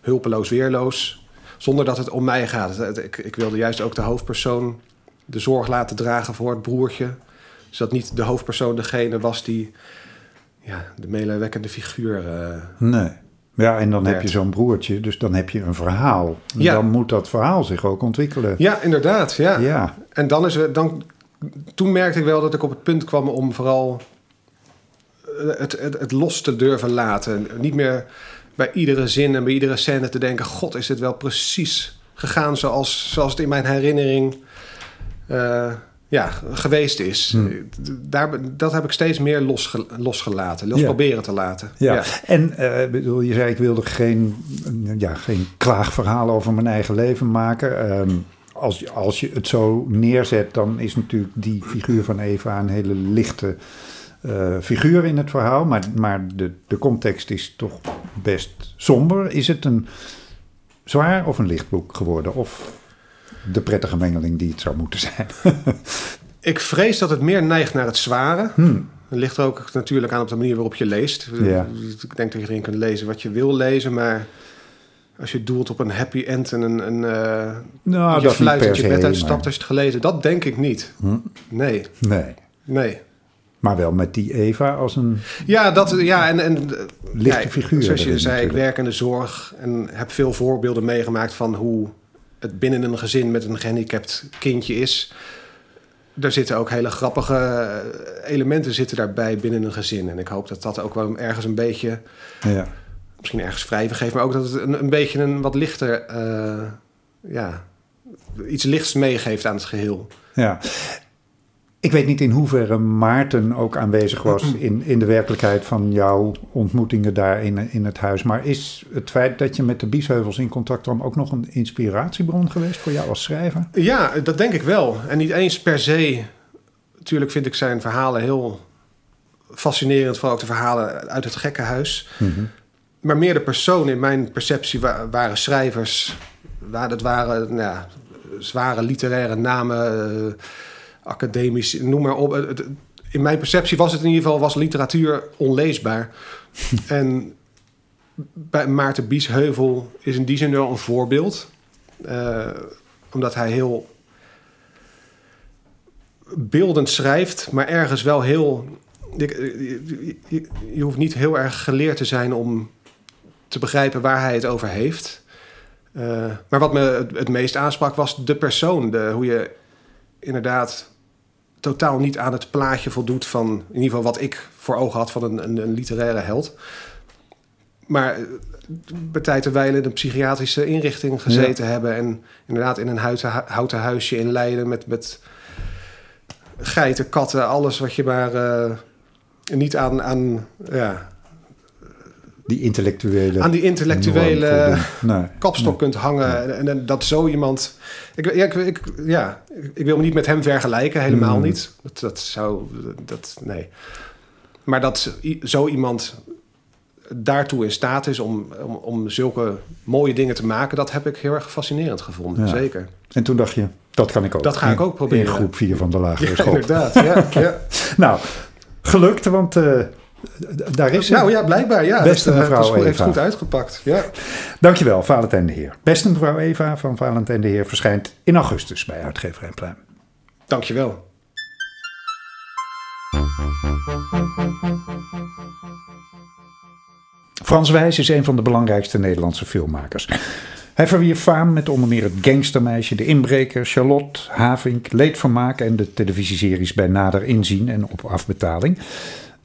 hulpeloos, weerloos. Zonder dat het om mij gaat. Ik, ik wilde juist ook de hoofdpersoon de zorg laten dragen voor het broertje. Zodat niet de hoofdpersoon degene was die ja, de meelijwekkende figuur... eh, Nee. Ja, en dan heb je zo'n broertje, dus dan heb je een verhaal. En Ja. Dan moet dat verhaal zich ook ontwikkelen. Ja, inderdaad. Ja. Ja. En dan is dan, toen merkte ik wel dat ik op het punt kwam om vooral het, het, het los te durven laten. Niet meer bij iedere zin en bij iedere scène te denken: God, is dit wel precies gegaan zoals, zoals het in mijn herinnering eh, ja, geweest is? Hmm. Daar, dat heb ik steeds meer losge, losgelaten, los Ja. proberen te laten. Ja, en eh, bedoel, je zei ik wilde geen, ja, geen klaagverhaal over mijn eigen leven maken. Ehm, als, als je het zo neerzet, dan is natuurlijk die figuur van Eva een hele lichte eh, figuur in het verhaal. Maar, maar de, de context is toch best somber. Is het een zwaar of een licht boek geworden? Of de prettige mengeling die het zou moeten zijn? Ik vrees dat het meer neigt naar het zware. Hmm. Het ligt er ook natuurlijk aan op de manier waarop je leest. Ja. Ik denk dat je erin kunt lezen wat je wil lezen, maar als je doelt op een happy end en een, een uh, Nou, je per je bed uitstapt als je het gelezen, dat denk ik niet. Hm? Nee, Nee. nee. Maar wel met die Eva als een Ja, dat, ja en, en lichte ja, figuur. Zoals je erin zei, ik natuurlijk. werk in de zorg en heb veel voorbeelden meegemaakt van hoe het binnen een gezin met een gehandicapt kindje is. Er zitten ook hele grappige eh, elementen zitten daarbij binnen een gezin. En ik hoop dat dat ook wel ergens een beetje, Ja. misschien ergens wrijven geeft, maar ook dat het een, een beetje een wat lichter, eh, ja, iets lichts meegeeft aan het geheel. Ja. Ik weet niet in hoeverre Maarten ook aanwezig was in, in de werkelijkheid van jouw ontmoetingen daar in, in het huis. Maar is het feit dat je met de Biesheuvels in contact kwam ook nog een inspiratiebron geweest voor jou als schrijver? Ja, dat denk ik wel. En niet eens per se. Natuurlijk vind ik zijn verhalen heel fascinerend, vooral ook de verhalen uit het gekkenhuis. Maar meer de personen in mijn perceptie wa- waren schrijvers. Dat waren nou ja, zware literaire namen, eh, academisch, noem maar op. Het- In mijn perceptie was het in ieder geval was literatuur onleesbaar. en bij Maarten Biesheuvel is in die zin wel een voorbeeld. Eh, omdat hij heel beeldend schrijft, maar ergens wel heel. Je, je, je, hoeft niet heel erg geleerd te zijn om te begrijpen waar hij het over heeft. Uh, maar wat me het, het, meest aansprak was de persoon. De, hoe je inderdaad totaal niet aan het plaatje voldoet van, in ieder geval wat ik voor ogen had van een, een, een literaire held. Maar bij tijd en wijle in een psychiatrische inrichting gezeten hebben. En inderdaad in een houten, houten huisje in Leiden met, met geiten, katten, alles wat je maar uh, niet aan, aan ja, die intellectuele. Aan die intellectuele nee, kapstok kunt hangen. En, en, dat zo iemand. Ik, ja, ik, ik, ja, ik wil me niet met hem vergelijken, helemaal mm. niet. Dat, dat zou. Dat, nee. Maar dat zo iemand daartoe in staat is om, om, om, zulke mooie dingen te maken, dat heb ik heel erg fascinerend gevonden. Zeker. En toen dacht je, dat kan ik ook. Dat ga ik ook proberen. In groep 4 van de lagere ja, school. Inderdaad, ja. ja. nou, gelukt, want uh, daar is Nou ja, blijkbaar. Ja, Beste dat, mevrouw het Eva. heeft goed uitgepakt. Ja. Dankjewel, Valentijn de Heer. Beste mevrouw Eva van Valentijn de Heer verschijnt in augustus bij Uitgeverij Pluim. Dankjewel. Frans Wijs is een van de belangrijkste Nederlandse filmmakers. Hij verwierf faam met onder meer het gangstermeisje, de inbreker, Charlotte, Havink, Leedvermaak en de televisieseries bij nader inzien en op afbetaling.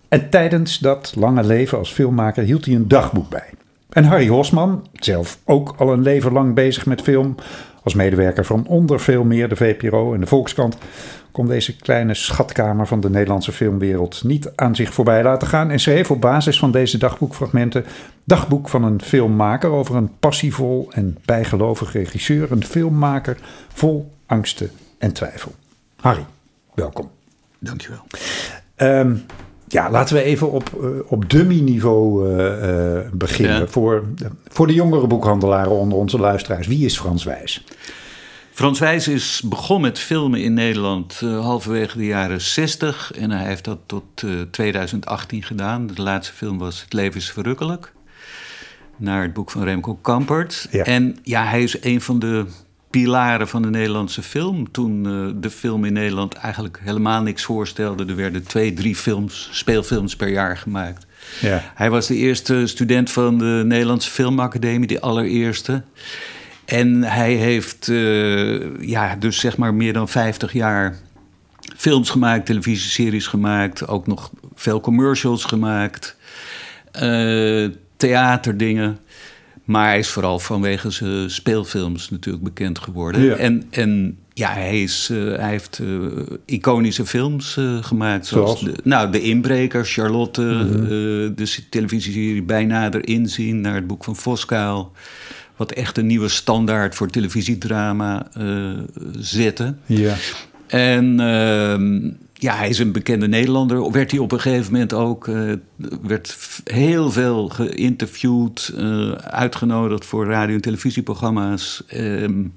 En tijdens dat lange leven als filmmaker hield hij een dagboek bij. En Harry Hosman, zelf ook al een leven lang bezig met film, als medewerker van onder veel meer de VPRO en de Volkskrant, kon deze kleine schatkamer van de Nederlandse filmwereld niet aan zich voorbij laten gaan en schreef op basis van deze dagboekfragmenten dagboek van een filmmaker over een passievol en bijgelovig regisseur, een filmmaker vol angsten en twijfel. Harry, welkom. Dankjewel. Um, ja, laten we even op, uh, op dummy-niveau uh, uh, beginnen. Ja. Voor, voor de jongere boekhandelaren onder onze luisteraars. Wie is Frans Wijs? Frans Wijs is begonnen met filmen in Nederland halverwege de jaren 60. En hij heeft dat tot 2018 gedaan. De laatste film was Het leven is verrukkelijk. Naar het boek van Remco Kampert. Ja. En ja, hij is een van de pilaren van de Nederlandse film. Toen uh, de film in Nederland eigenlijk helemaal niks voorstelde. Er werden twee, drie films, speelfilms per jaar gemaakt. Ja. Hij was de eerste student van de Nederlandse Filmacademie, de allereerste. En hij heeft uh, ja, dus zeg maar meer dan 50 jaar films gemaakt, televisieseries gemaakt, ook nog veel commercials gemaakt, uh, theaterdingen. Maar hij is vooral vanwege zijn speelfilms natuurlijk bekend geworden. Ja. En, en ja, hij, is, uh, hij heeft uh, iconische films uh, gemaakt. Zoals, zoals? De, nou, De Inbreker, Charlotte, mm -hmm. de televisieserie Bijna erin zien... naar het boek van Voskuil. Wat echt een nieuwe standaard voor televisiedrama zette. Ja. En ehm, ja, hij is een bekende Nederlander. Werd hij op een gegeven moment ook. Uh, werd heel veel geïnterviewd, uh, uitgenodigd voor radio- en televisieprogramma's. Um,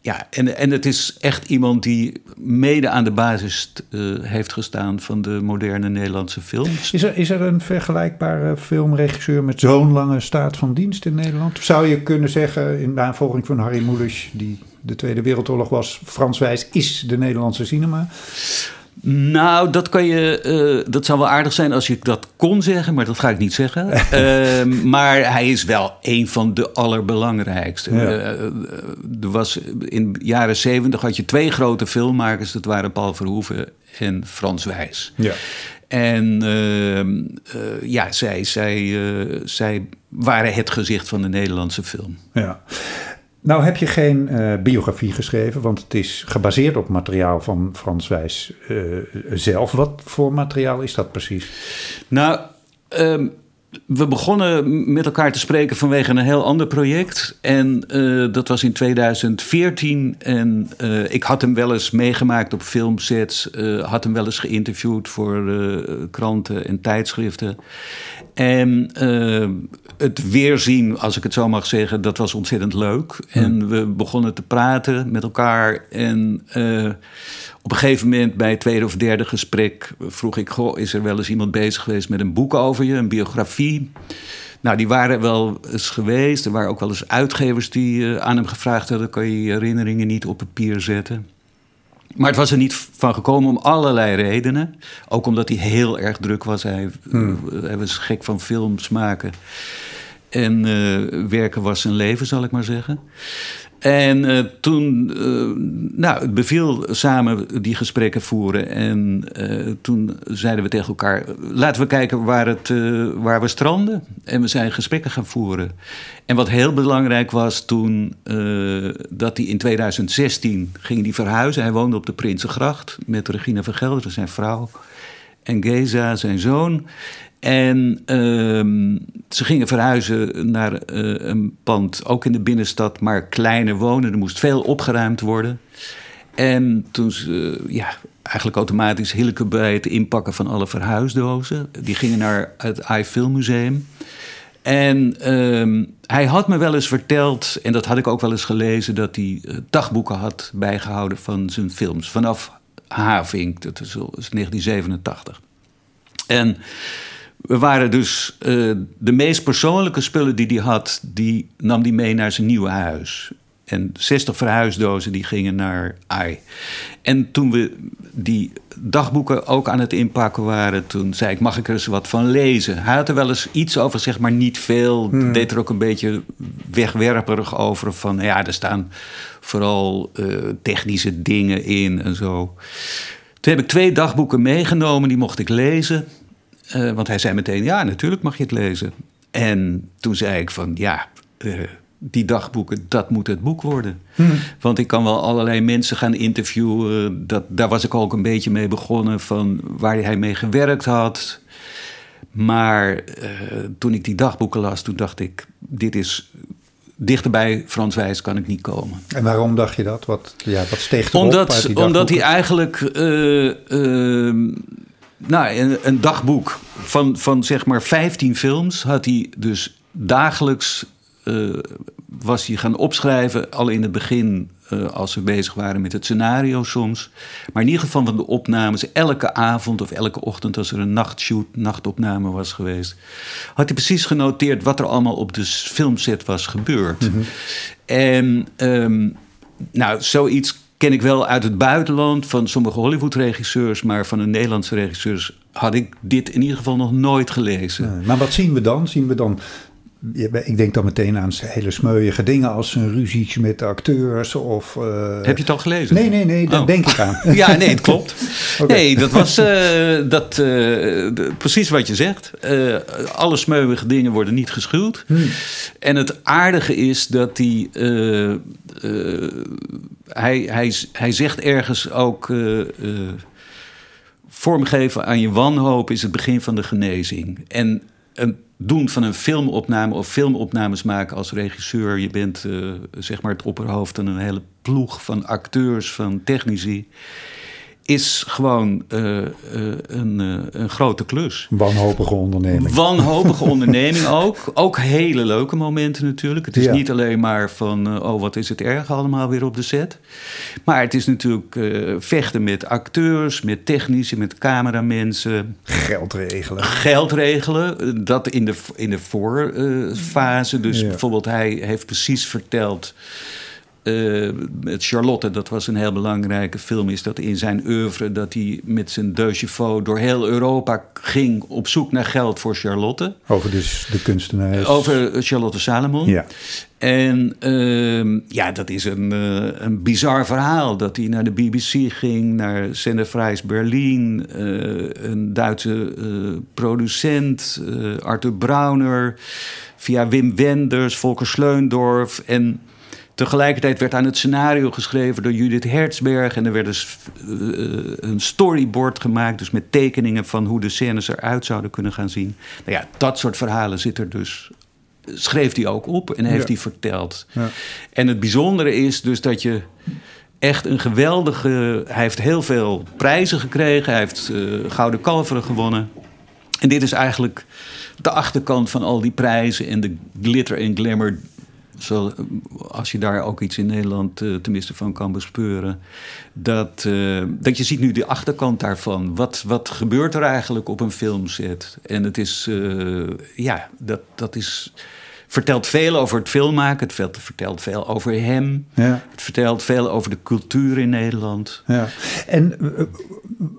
ja, en, en het is echt iemand die mede aan de basis uh, heeft gestaan van de moderne Nederlandse films. Is er, is er een vergelijkbare filmregisseur met zo'n lange staat van dienst in Nederland? Zou je kunnen zeggen, in navolging van Harry Mulisch, die de Tweede Wereldoorlog was, Frans Wijs is de Nederlandse cinema? Nou, dat kan je. Uh, dat zou wel aardig zijn als je dat kon zeggen, maar dat ga ik niet zeggen. uh, maar hij is wel een van de allerbelangrijkste. Ja. Uh, er was in de jaren zeventig had je twee grote filmmakers. Dat waren Paul Verhoeven en Frans Wijs. Ja. En ja, zij, zij, zij waren het gezicht van de Nederlandse film. Ja. Nou heb je geen uh, biografie geschreven, want het is gebaseerd op materiaal van Frans Wijs uh, zelf. Wat voor materiaal is dat precies? Nou, um, we begonnen met elkaar te spreken vanwege een heel ander project. En uh, dat was in 2014. En ik had hem wel eens meegemaakt op filmsets. had hem wel eens geïnterviewd voor kranten en tijdschriften. En het weerzien, als ik het zo mag zeggen, dat was ontzettend leuk. Hmm. En we begonnen te praten met elkaar. En op een gegeven moment bij het tweede of derde gesprek vroeg ik: Goh, is er wel eens iemand bezig geweest met een boek over je, een biografie? Nou, die waren wel eens geweest. Er waren ook wel eens uitgevers die uh, aan hem gevraagd hadden: kan je je herinneringen niet op papier zetten? Maar het was er niet van gekomen om allerlei redenen. Ook omdat hij heel erg druk was. Hij, hij was gek van films maken. En eh, werken was zijn leven, zal ik maar zeggen. En uh, toen, uh, nou, het beviel samen die gesprekken voeren. En uh, toen zeiden we tegen elkaar: laten we kijken waar, het, waar we stranden. En we zijn gesprekken gaan voeren. En wat heel belangrijk was toen, dat hij in 2016 ging die verhuizen. Hij woonde op de Prinsengracht met Regina van Gelderen, zijn vrouw. En Geza, zijn zoon. En uh, ze gingen verhuizen naar uh, een pand, ook in de binnenstad, maar kleiner wonen. Er moest veel opgeruimd worden. En toen ze, ja, eigenlijk automatisch Hilke bij het inpakken van alle verhuisdozen. Die gingen naar het AI Museum. En uh, hij had me wel eens verteld, en dat had ik ook wel eens gelezen, dat hij uh, dagboeken had bijgehouden van zijn films. Vanaf Havink, dat is, dat is 1987. En waren dus uh, de meest persoonlijke spullen die hij had, die nam hij mee naar zijn nieuwe huis. En 60 verhuisdozen die gingen naar AI. En toen we die dagboeken ook aan het inpakken waren, toen zei ik: Mag ik er eens wat van lezen? Hij had er wel eens iets over, zeg maar niet veel. Hmm. Deed er ook een beetje wegwerperig over. Van ja, er staan vooral uh, technische dingen in en zo. Toen heb ik twee dagboeken meegenomen, die mocht ik lezen. Uh, want hij zei meteen, ja, natuurlijk mag je het lezen. En toen zei ik van, ja, uh, die dagboeken, dat moet het boek worden. Hmm. Want ik kan wel allerlei mensen gaan interviewen. Dat, daar was ik ook een beetje mee begonnen, van waar hij mee gewerkt had. Maar uh, toen ik die dagboeken las, toen dacht ik, dit is dichterbij Frans Wijs kan ik niet komen. En waarom dacht je dat? Wat, ja, wat steeg erop omdat, uit die Omdat hij eigenlijk... Uh, uh, nou, een, een, dagboek van, van zeg maar 15 films had hij dus dagelijks uh, was hij gaan opschrijven. Al in het begin, uh, als we bezig waren met het scenario soms. Maar in ieder geval van de opnames, elke avond of elke ochtend, als er een nachtshoot, nachtopname was geweest, had hij precies genoteerd wat er allemaal op de filmset was gebeurd. Mm -hmm. En um, nou, zoiets ken ik wel uit het buitenland van sommige Hollywood-regisseurs, maar van de Nederlandse regisseurs had ik dit in ieder geval nog nooit gelezen. Maar wat zien we dan? Zien we dan ik denk dan meteen aan hele smeuïge dingen als een ruzietje met de acteurs of... Uh... Heb je het al gelezen? Nee, nee, nee, daar oh. denk ik aan. ja, nee, het klopt. okay. Nee, dat was uh, dat, uh, de, precies wat je zegt. alle smeuïge dingen worden niet geschuwd. Hmm. En het aardige is dat die, hij, hij, hij zegt ergens ook... vormgeven aan je wanhoop is het begin van de genezing. En een doen van een filmopname of filmopnames maken als regisseur. Je bent uh, zeg maar het opperhoofd van een hele ploeg van acteurs, van technici. Is gewoon uh, uh, een, een grote klus. Wanhopige onderneming. Wanhopige onderneming ook. Ook hele leuke momenten natuurlijk. Het is ja. niet alleen maar van, oh wat is het erg allemaal weer op de set. Maar het is natuurlijk vechten met acteurs, met technici, met cameramensen. Geld regelen. Geld regelen. Dat in de, in de voorfase. dus ja. bijvoorbeeld hij heeft precies verteld... Uh, met Charlotte, dat was een heel belangrijke film, is dat in zijn oeuvre dat hij met zijn deux chevaux door heel Europa ging op zoek naar geld voor Charlotte. Over dus de kunstenaar. Over Charlotte Salomon. Ja. En uh, ja, dat is een, uh, een bizar verhaal. Dat hij naar de BBC ging, naar Sennefreis Berlin, een Duitse producent, Arthur Brauner, via Wim Wenders, Volker Sleundorf en Tegelijkertijd werd aan het scenario geschreven door Judith Hertzberg. En er werd dus uh, een storyboard gemaakt, dus met tekeningen van hoe de scènes eruit zouden kunnen gaan zien. Nou ja, dat soort verhalen zit er dus. Schreef hij ook op en heeft ja. hij verteld. Ja. En het bijzondere is dus dat je echt een geweldige. Hij heeft heel veel prijzen gekregen. Hij heeft uh, Gouden Kalveren gewonnen. En dit is eigenlijk de achterkant van al die prijzen en de glitter en glamour zo, als je daar ook iets in Nederland uh, tenminste van kan bespeuren. Dat, uh, dat je ziet nu de achterkant daarvan. Wat, wat gebeurt er eigenlijk op een filmset? En het is, uh, ja, dat, dat is vertelt veel over het filmmaken. Het vertelt veel over hem. Ja. Het vertelt veel over de cultuur in Nederland. Ja. En uh,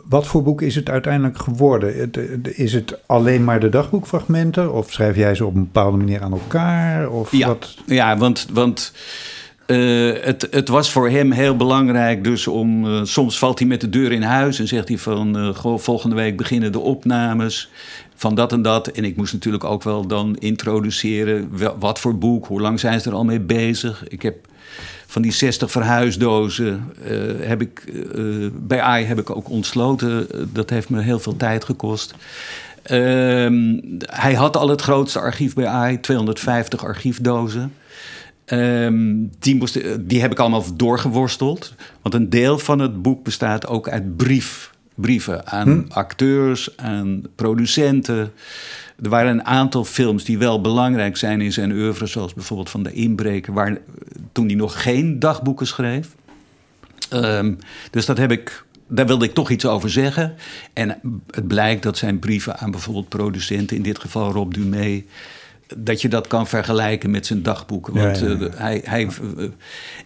wat voor boek is het uiteindelijk geworden? Is het alleen maar de dagboekfragmenten? Of schrijf jij ze op een bepaalde manier aan elkaar? Of ja, wat? ja want... want uh, het, het, was voor hem heel belangrijk dus om... Uh, soms valt hij met de deur in huis en zegt hij van... Uh, goh, volgende week beginnen de opnames van dat en dat. En ik moest natuurlijk ook wel dan introduceren... wat voor boek, hoe lang zijn ze er al mee bezig. Ik heb van die 60 verhuisdozen heb ik, bij AI heb ik ook ontsloten. Dat heeft me heel veel tijd gekost. Ehm, hij had al het grootste archief bij AI, 250 archiefdozen. Um, die, moest, die heb ik allemaal doorgeworsteld. Want een deel van het boek bestaat ook uit brief, brieven aan hm. acteurs, aan producenten. Er waren een aantal films die wel belangrijk zijn in zijn oeuvre, zoals bijvoorbeeld van De Inbreker, waar, toen hij nog geen dagboeken schreef. Um, dus dat heb ik, daar wilde ik toch iets over zeggen. En het blijkt dat zijn brieven aan bijvoorbeeld producenten, in dit geval Rob Dumé, dat je dat kan vergelijken met zijn dagboeken. Want ja, ja, uh, hij, hij, uh,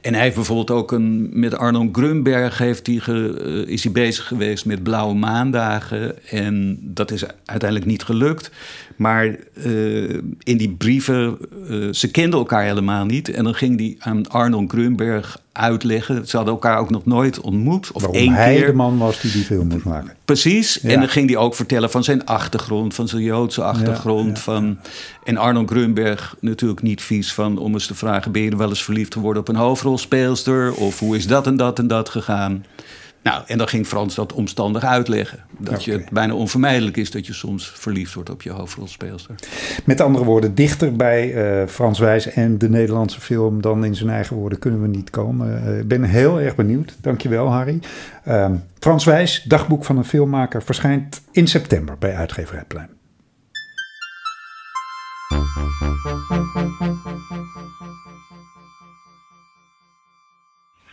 en hij heeft bijvoorbeeld ook een. Met Arno Grunberg heeft hij ge, uh, is hij bezig geweest met Blauwe Maandagen. En dat is uiteindelijk niet gelukt. Maar in die brieven, ze kenden elkaar helemaal niet. En dan ging hij aan Arno Grunberg uitleggen. Ze hadden elkaar ook nog nooit ontmoet. Of Waarom één hij keer. de man was die die film moest maken. Precies. Ja. En dan ging hij ook vertellen van zijn achtergrond, van zijn Joodse achtergrond. ja, Van, en Arnold Grunberg natuurlijk niet vies van om eens te vragen: ben je wel eens verliefd geworden op een hoofdrolspeelster? Of hoe is dat en dat en dat gegaan? Nou, en dan ging Frans dat omstandig uitleggen. Dat je Oké. het bijna onvermijdelijk is dat je soms verliefd wordt op je hoofdrolspeelster. Met andere woorden, dichter bij eh, Frans Wijs en de Nederlandse film dan in zijn eigen woorden kunnen we niet komen. Eh, Ik ben heel erg benieuwd. Dankjewel, Harry. Ehm, Frans Wijs, dagboek van een filmmaker, verschijnt in september bij Uitgeverij Plein.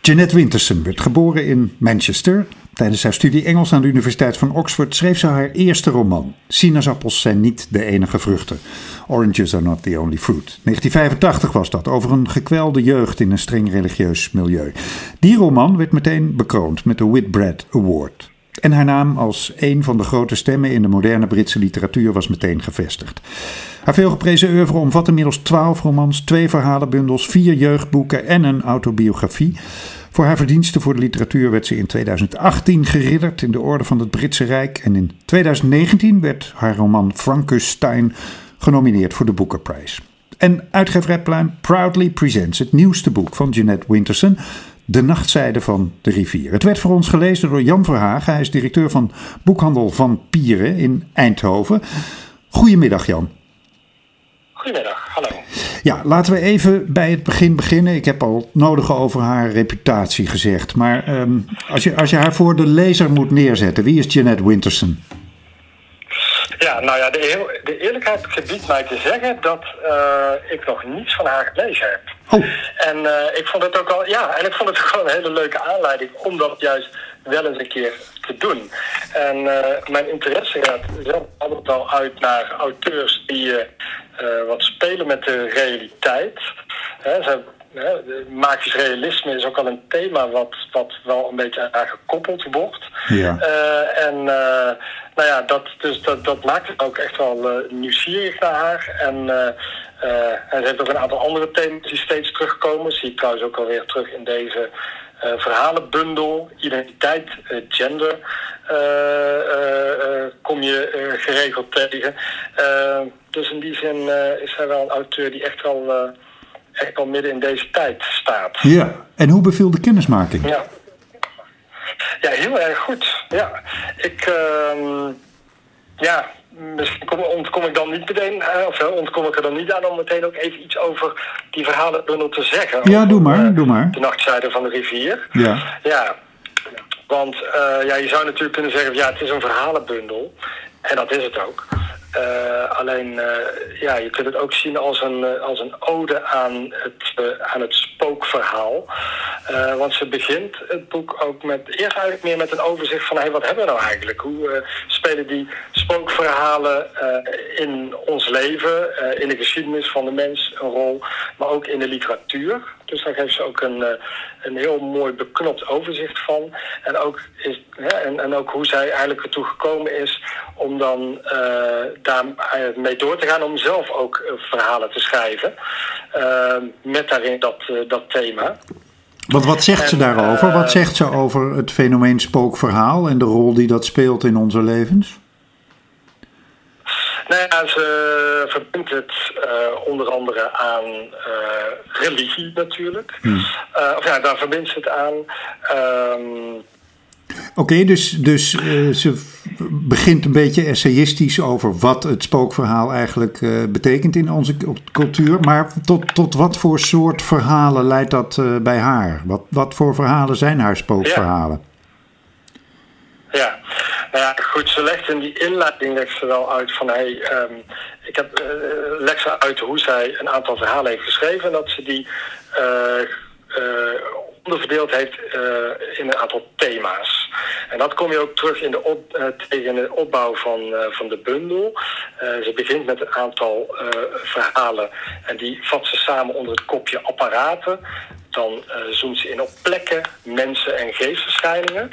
Jeanette Winterson werd geboren in Manchester. Tijdens haar studie Engels aan de Universiteit van Oxford schreef ze haar eerste roman. Sinaasappels zijn niet de enige vruchten. Oranges are not the only fruit. 1985 was dat, over een gekwelde jeugd in een streng religieus milieu. Die roman werd meteen bekroond met de Whitbread Award. En haar naam als een van de grote stemmen in de moderne Britse literatuur was meteen gevestigd. Haar veelgeprezen oeuvre omvat inmiddels twaalf romans, twee verhalenbundels, vier jeugdboeken en een autobiografie. Voor haar verdiensten voor de literatuur werd ze in 2018 geridderd in de Orde van het Britse Rijk. En in 2019 werd haar roman Frankenstein genomineerd voor de Booker Prize. En uitgeverij Pluim proudly presents het nieuwste boek van Jeanette Winterson, De Nachtzijde van de Rivier. Het werd voor ons gelezen door Jan Verhagen. Hij is directeur van boekhandel Van Pieren in Eindhoven. Goedemiddag Jan. Goedemiddag, hallo. Ja, laten we even bij het begin beginnen. Ik heb al nodig over haar reputatie gezegd. Maar um, als, je, als je haar voor de lezer moet neerzetten, wie is Jeanette Winterson? Ja, nou ja, de, de eerlijkheid gebiedt mij te zeggen dat uh, ik nog niets van haar gelezen heb. Oh. En ik vond het ook al, ja, en ik vond het wel een hele leuke aanleiding om dat juist wel eens een keer te doen. En uh, mijn interesse gaat zelf altijd wel uit naar auteurs die wat spelen met de realiteit. Hè, ze magisch realisme is ook al een thema wat, wat wel een beetje aan gekoppeld wordt. Ja. Uh, en nou ja, dat, dus dat, dat maakt het ook echt wel nieuwsgierig naar haar. En, en ze heeft ook een aantal andere thema's die steeds terugkomen. Zie ik trouwens ook alweer terug in deze verhalenbundel. Identiteit, gender kom je geregeld tegen. dus in die zin is hij wel een auteur die echt wel echt al midden in deze tijd staat. Ja, en hoe beviel de kennismaking? Ja, ja heel erg goed. Ja, ik, uh, ja, misschien ontkom ik dan niet meteen, uh, of ontkom ik er dan niet aan om meteen ook even iets over die verhalenbundel te zeggen. Ja, doe maar, uh, doe maar. De nachtzijde van de rivier. Ja. Ja, want uh, ja, je zou natuurlijk kunnen zeggen, ja, het is een verhalenbundel. En dat is het ook. Uh, alleen, uh, ja, je kunt het ook zien als een, uh, als een ode aan het, aan het spookverhaal. want ze begint het boek ook met, eerst eigenlijk meer met een overzicht van, hey, wat hebben we nou eigenlijk? Hoe spelen die spookverhalen in ons leven, in de geschiedenis van de mens een rol, maar ook in de literatuur. Dus daar geeft ze ook een, een heel mooi beknopt overzicht van. En ook, is, en, en, ook hoe zij eigenlijk ertoe gekomen is om dan daarmee door te gaan om zelf ook verhalen te schrijven. met daarin dat, dat thema. Want wat zegt ze daarover? Wat zegt ze over het fenomeen spookverhaal en de rol die dat speelt in onze levens? Nou ja, ze verbindt het uh, onder andere aan uh, religie natuurlijk. Hmm. Uh, of ja, daar verbindt ze het aan. Um, Oké, okay, dus, dus ze begint een beetje essayistisch over wat het spookverhaal eigenlijk betekent in onze cultuur. Maar tot, tot wat voor soort verhalen leidt dat bij haar? Wat, wat voor verhalen zijn haar spookverhalen? Ja. ja. Nou ja, goed, ze legt in die inleiding legt ze wel uit van hey, um, ik heb uh, ze uit hoe zij een aantal verhalen heeft geschreven en dat ze die uh, onderverdeeld heeft in een aantal thema's. En dat kom je ook terug in de, op, tegen de opbouw van, van de bundel. ze begint met een aantal verhalen en die vat ze samen onder het kopje apparaten dan uh, zoomt ze in op plekken, mensen en geestverschijningen.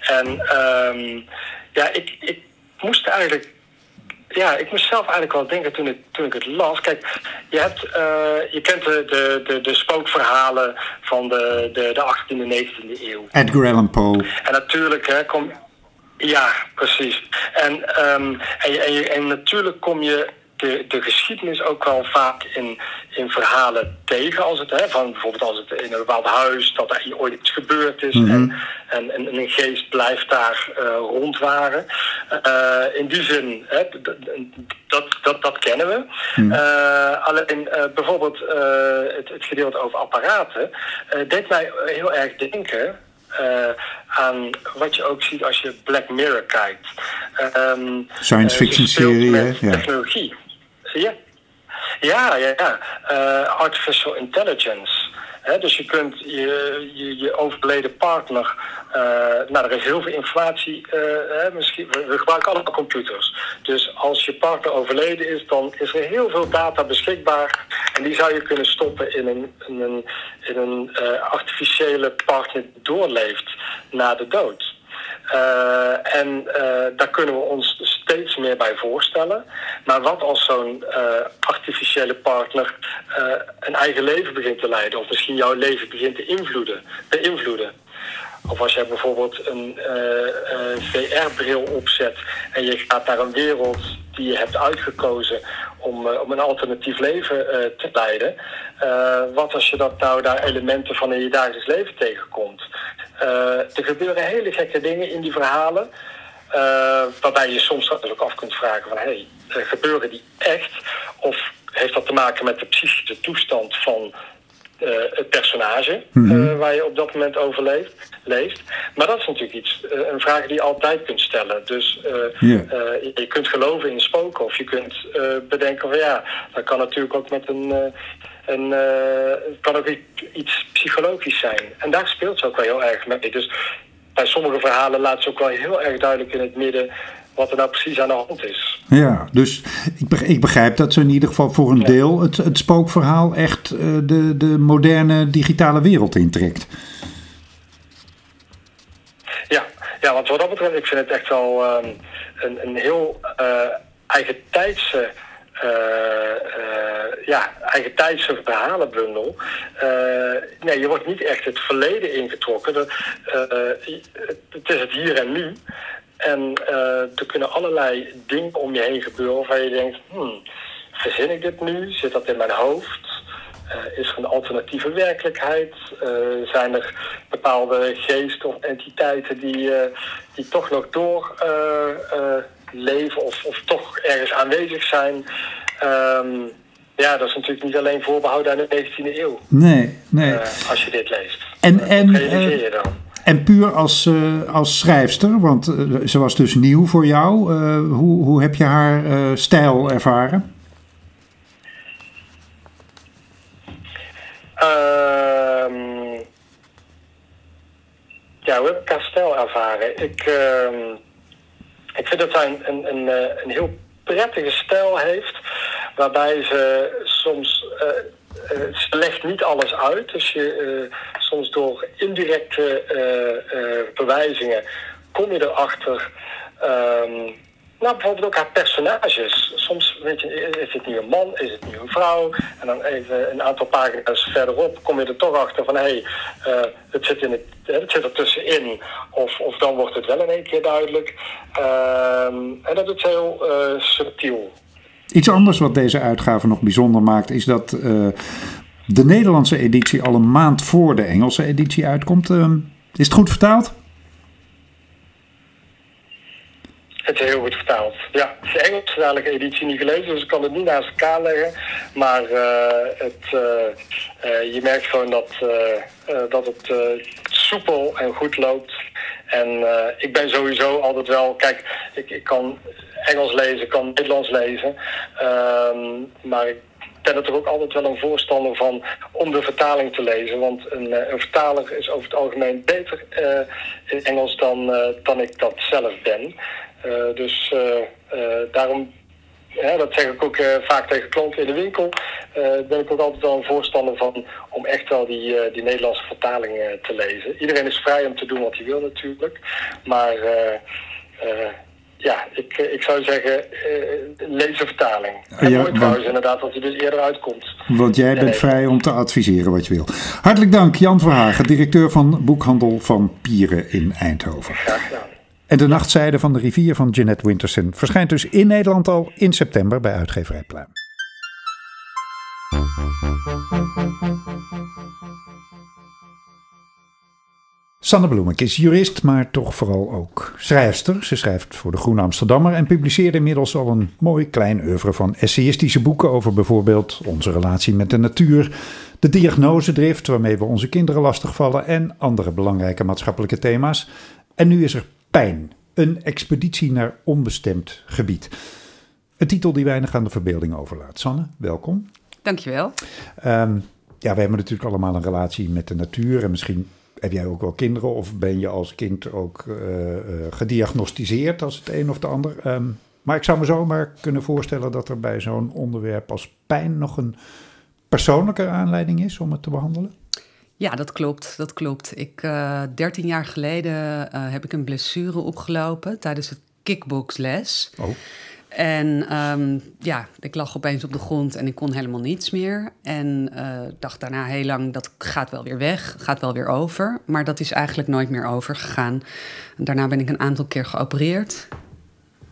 En um, ja, ik moest eigenlijk ja, ik moest zelf eigenlijk wel denken toen ik, toen ik het las. Kijk, je, hebt, uh, je kent de, de, de, de, spookverhalen van de, de, de 18e en 19e eeuw. Edgar Allan Poe. En natuurlijk hè, kom Ja, precies. En, um, en, en, en natuurlijk kom je de, de geschiedenis ook wel vaak in, in verhalen tegen. Als het, hè, van bijvoorbeeld als het in een bepaald huis dat er ooit iets gebeurd is mm -hmm. en, en, en, een geest blijft daar uh, rondwaren. Uh, in die zin, hè, dat, dat, dat kennen we. Mm. Uh, alleen bijvoorbeeld het, het gedeelte over apparaten deed mij heel erg denken. Uh, aan wat je ook ziet als je Black Mirror kijkt. Um, Science fiction serie, hè? Ja. Technologie. Ja, ja, ja. ja. Uh, artificial intelligence. Dus je kunt je, je, je overleden partner. Uh, nou, er is heel veel informatie. Uh, misschien, we, gebruiken allemaal computers. Dus als je partner overleden is, dan is er heel veel data beschikbaar. En die zou je kunnen stoppen in een, in een, in een artificiële partner die doorleeft na de dood. Uh, en uh, daar kunnen we ons steeds meer bij voorstellen. Maar wat als zo'n uh, artificiële partner een eigen leven begint te leiden, of misschien jouw leven begint te invloeden, beïnvloeden? Of als jij bijvoorbeeld een VR-bril opzet en je gaat naar een wereld die je hebt uitgekozen om, om een alternatief leven te leiden. wat als je dat nou daar elementen van in je dagelijks leven tegenkomt? Er gebeuren hele gekke dingen in die verhalen. Waarbij je soms ook af kunt vragen van... hey, gebeuren die echt? Of heeft dat te maken met de psychische toestand van uh, het personage... Mm -hmm. waar je op dat moment over leeft, leeft. Maar dat is natuurlijk iets, een vraag die je altijd kunt stellen. Dus yeah. je kunt geloven in spoken of je kunt bedenken van... ja, dat kan natuurlijk ook met een en het kan ook iets psychologisch zijn. En daar speelt ze ook wel heel erg mee. Dus bij sommige verhalen laat ze ook wel heel erg duidelijk in het midden wat er nou precies aan de hand is. Ja, dus ik begrijp dat ze in ieder geval voor een deel het, het spookverhaal echt uh, de, de moderne digitale wereld intrekt. Ja, ja, want wat dat betreft, ik vind het echt wel um, een, een heel uh, eigen tijdse uh, uh, ja, eigen tijdse verhalenbundel. Uh, nee, je wordt niet echt het verleden ingetrokken. Het is het hier en nu. En er kunnen allerlei dingen om je heen gebeuren waarvan je denkt, hmm, verzin ik dit nu? Zit dat in mijn hoofd? is er een alternatieve werkelijkheid? zijn er bepaalde geesten of entiteiten die, die toch nog door leven of, of toch ergens aanwezig zijn. Um, ja, dat is natuurlijk niet alleen voorbehouden aan de 19e eeuw. Nee, nee. Als je dit leest. En, en, uh, je dan? En puur als, uh, als schrijfster, want ze was dus nieuw voor jou. hoe, hoe heb je haar stijl ervaren? Um, ja, hoe heb ik haar stijl ervaren? Ik, ehm, ik vind dat zij een, een, een, eh, een heel prettige stijl heeft, waarbij ze soms. Uh, ze legt niet alles uit. Dus je, soms door indirecte verwijzingen kom je erachter. Um, nou, bijvoorbeeld ook haar personages. Soms weet je, is het nu een man, is het nu een vrouw? En dan even een aantal pagina's verderop kom je er toch achter van... hé, hey, het, zit in het, het zit er tussenin. Of, of dan wordt het wel in één keer duidelijk. Uh, en dat is heel subtiel. Iets anders wat deze uitgave nog bijzonder maakt... is dat uh, de Nederlandse editie al een maand voor de Engelse editie uitkomt. Ehm, is het goed vertaald? Het is heel goed vertaald. Ja, de Engelstalige editie niet gelezen, dus ik kan het niet naast elkaar leggen. Maar uh, het, uh, je merkt gewoon dat, dat het soepel en goed loopt. En ik ben sowieso altijd wel, kijk, ik, ik kan Engels lezen, kan Nederlands lezen. Ehm, maar ik ben er toch ook altijd wel een voorstander van om de vertaling te lezen. Want een, een vertaler is over het algemeen beter in Engels dan, dan ik dat zelf ben. Eh, dus eh, eh, daarom ja, dat zeg ik ook vaak tegen klanten in de winkel. Ben ik ook altijd wel een voorstander van om echt wel die, die Nederlandse vertaling te lezen. Iedereen is vrij om te doen wat hij wil natuurlijk. Maar ja, ik, ik zou zeggen, lees de vertaling. En ja, mooi trouwens inderdaad dat hij dus eerder uitkomt. Want jij bent vrij om te adviseren wat je wil. Hartelijk dank Jan Verhagen, directeur van Boekhandel van Pieren in Eindhoven. Graag gedaan. En de nachtzijde van de rivier van Jeanette Winterson verschijnt dus in Nederland al in september bij uitgeverij Pluim. Sanne Bloemek is jurist, maar toch vooral ook schrijfster. Ze schrijft voor de Groene Amsterdammer en publiceert inmiddels al een mooi klein oeuvre van essayistische boeken over bijvoorbeeld onze relatie met de natuur, de diagnosedrift waarmee we onze kinderen lastigvallen en andere belangrijke maatschappelijke thema's. En nu is er Pijn. Een expeditie naar onbestemd gebied. Een titel die weinig aan de verbeelding overlaat. Sanne, welkom. Dankjewel. Um, ja, we hebben natuurlijk allemaal een relatie met de natuur. En misschien heb jij ook wel kinderen of ben je als kind ook uh, uh, gediagnosticeerd als het een of de ander. Um, maar ik zou me zomaar kunnen voorstellen dat er bij zo'n onderwerp als pijn nog een persoonlijke aanleiding is om het te behandelen. Ja, dat klopt. Dat klopt. Ik, uh, eh, 13 jaar geleden uh, heb ik een blessure opgelopen tijdens het kickboxles. Oh. En um, ja, ik lag opeens op de grond en ik kon helemaal niets meer. En uh, dacht daarna heel lang, dat gaat wel weer weg, gaat wel weer over. Maar dat is eigenlijk nooit meer overgegaan. Daarna ben ik een aantal keer geopereerd.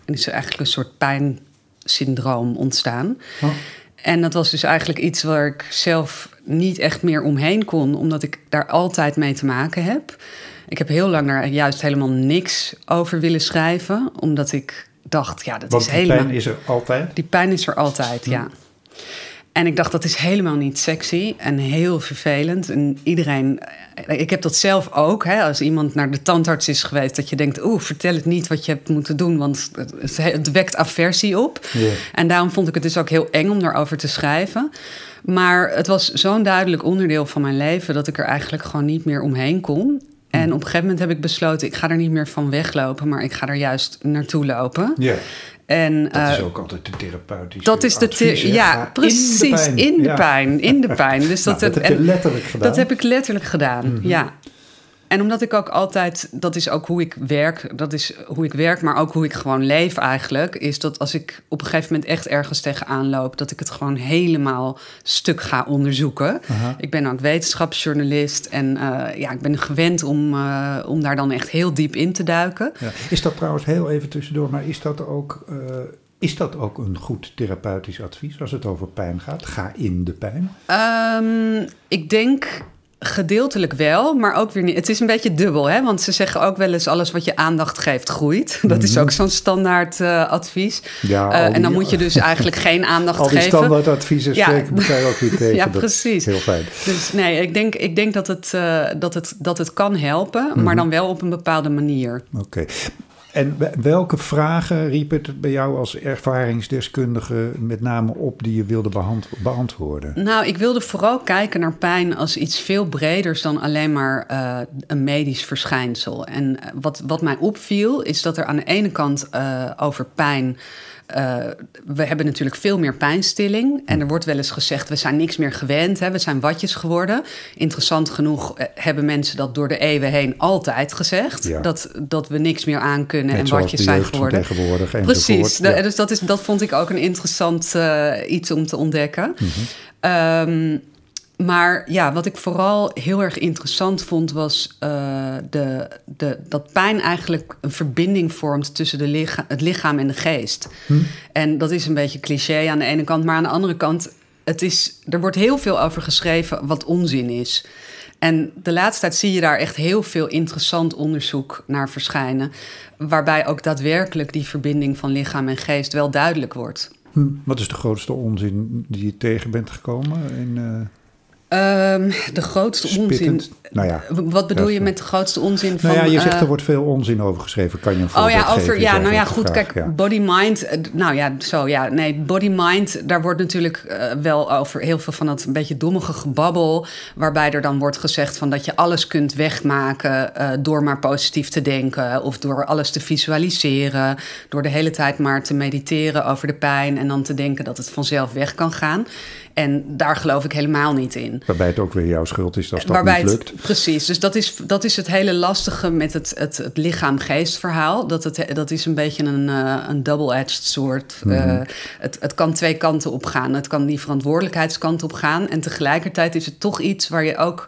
En is er eigenlijk een soort pijnsyndroom ontstaan. Oh. En dat was dus eigenlijk iets waar ik zelf niet echt meer omheen kon, omdat ik daar altijd mee te maken heb. Ik heb heel lang daar juist helemaal niks over willen schrijven, omdat ik dacht, ja, dat Want is helemaal. Die pijn is er altijd. Die pijn is er altijd, ja. En ik dacht, dat is helemaal niet sexy en heel vervelend. En iedereen, ik heb dat zelf ook. Hè, als iemand naar de tandarts is geweest, dat je denkt: Oeh, vertel het niet wat je hebt moeten doen, want het, wekt aversie op. En daarom vond ik het dus ook heel eng om daarover te schrijven. Maar het was zo'n duidelijk onderdeel van mijn leven dat ik er eigenlijk gewoon niet meer omheen kon. En op een gegeven moment heb ik besloten: ik ga er niet meer van weglopen, maar ik ga er juist naartoe lopen. Ja. En, dat is eh, ook altijd de therapeutische Dat is de ja, precies, in de pijn. In de pijn. Dus dat, nou, dat heb je letterlijk gedaan. Dat heb ik letterlijk gedaan, mhm. ja. En omdat ik ook altijd, dat is ook hoe ik werk, dat is hoe ik werk, maar ook hoe ik gewoon leef eigenlijk, is dat als ik op een gegeven moment echt ergens tegenaan loop, dat ik het gewoon helemaal stuk ga onderzoeken. Ik ben ook wetenschapsjournalist en uh, ja, ik ben gewend om, uh, om daar dan echt heel diep in te duiken. Ja. Is dat trouwens heel even tussendoor, maar is dat ook. Uh, is dat ook een goed therapeutisch advies als het over pijn gaat? Ga in de pijn? Um, ik denk Gedeeltelijk wel, maar ook weer niet. Het is een beetje dubbel, hè? want ze zeggen ook wel eens: alles wat je aandacht geeft, groeit. Dat is ook mhm. zo'n standaard uh, advies. Ja, uh, en dan moet je dus eigenlijk geen aandacht geven. Al die standaard adviezen ja. spreken elkaar ook weer tegen. ja, precies. heel fijn. Dus nee, ik denk, ik denk dat, het, uh, dat, het, dat het kan helpen, mm -hmm. maar mhm. dan wel op een bepaalde manier. Oké. En welke vragen riep het bij jou als ervaringsdeskundige met name op die je wilde beantwoorden? Nou, ik wilde vooral kijken naar pijn als iets veel breders dan alleen maar uh, een medisch verschijnsel. En wat, wat mij opviel, is dat er aan de ene kant uh, over pijn uh, we hebben natuurlijk veel meer pijnstilling. En er wordt wel eens gezegd, we zijn niks meer gewend. Hè, we zijn watjes geworden. Interessant genoeg uh, hebben mensen dat door de eeuwen heen altijd gezegd. Ja. Dat, dat we niks meer aan kunnen en watjes zijn geworden. Tegenwoordig Precies, ja. dus dat, is, dat vond ik ook een interessant uh, iets om te ontdekken. Mm -hmm. um, maar ja, wat ik vooral heel erg interessant vond, was uh, de, de, dat pijn eigenlijk een verbinding vormt tussen de licha het lichaam en de geest. Hm. En dat is een beetje cliché aan de ene kant, maar aan de andere kant, het is, er wordt heel veel over geschreven wat onzin is. En de laatste tijd zie je daar echt heel veel interessant onderzoek naar verschijnen, waarbij ook daadwerkelijk die verbinding van lichaam en geest wel duidelijk wordt. Hm. Wat is de grootste onzin die je tegen bent gekomen? In, uh... Um, de grootste Spittend. onzin. Nou ja, Wat bedoel je met de grootste onzin van... Nou ja, je zegt uh, er wordt veel onzin over geschreven. Kan je een Oh ja, voorbeeld over, ja nou ja, goed. vraag, Kijk, ja. body-mind. uh, Nou ja, zo ja. Nee, body-mind, daar wordt natuurlijk uh, wel over heel veel van dat een beetje dommige gebabbel. Waarbij er dan wordt gezegd van dat je alles kunt wegmaken uh, door maar positief te denken. Of door alles te visualiseren. Door de hele tijd maar te mediteren over de pijn. En dan te denken dat het vanzelf weg kan gaan. En daar geloof ik helemaal niet in. Waarbij het ook weer jouw schuld is als dat Waarbij niet het- lukt. precies, dus dat is, dat is het hele lastige met het, het, het lichaam-geest verhaal. Dat, het, dat is een beetje een, eh, een double-edged sword. Eh, het, het kan twee kanten op gaan. Het kan die verantwoordelijkheidskant op gaan. En tegelijkertijd is het toch iets waar je ook...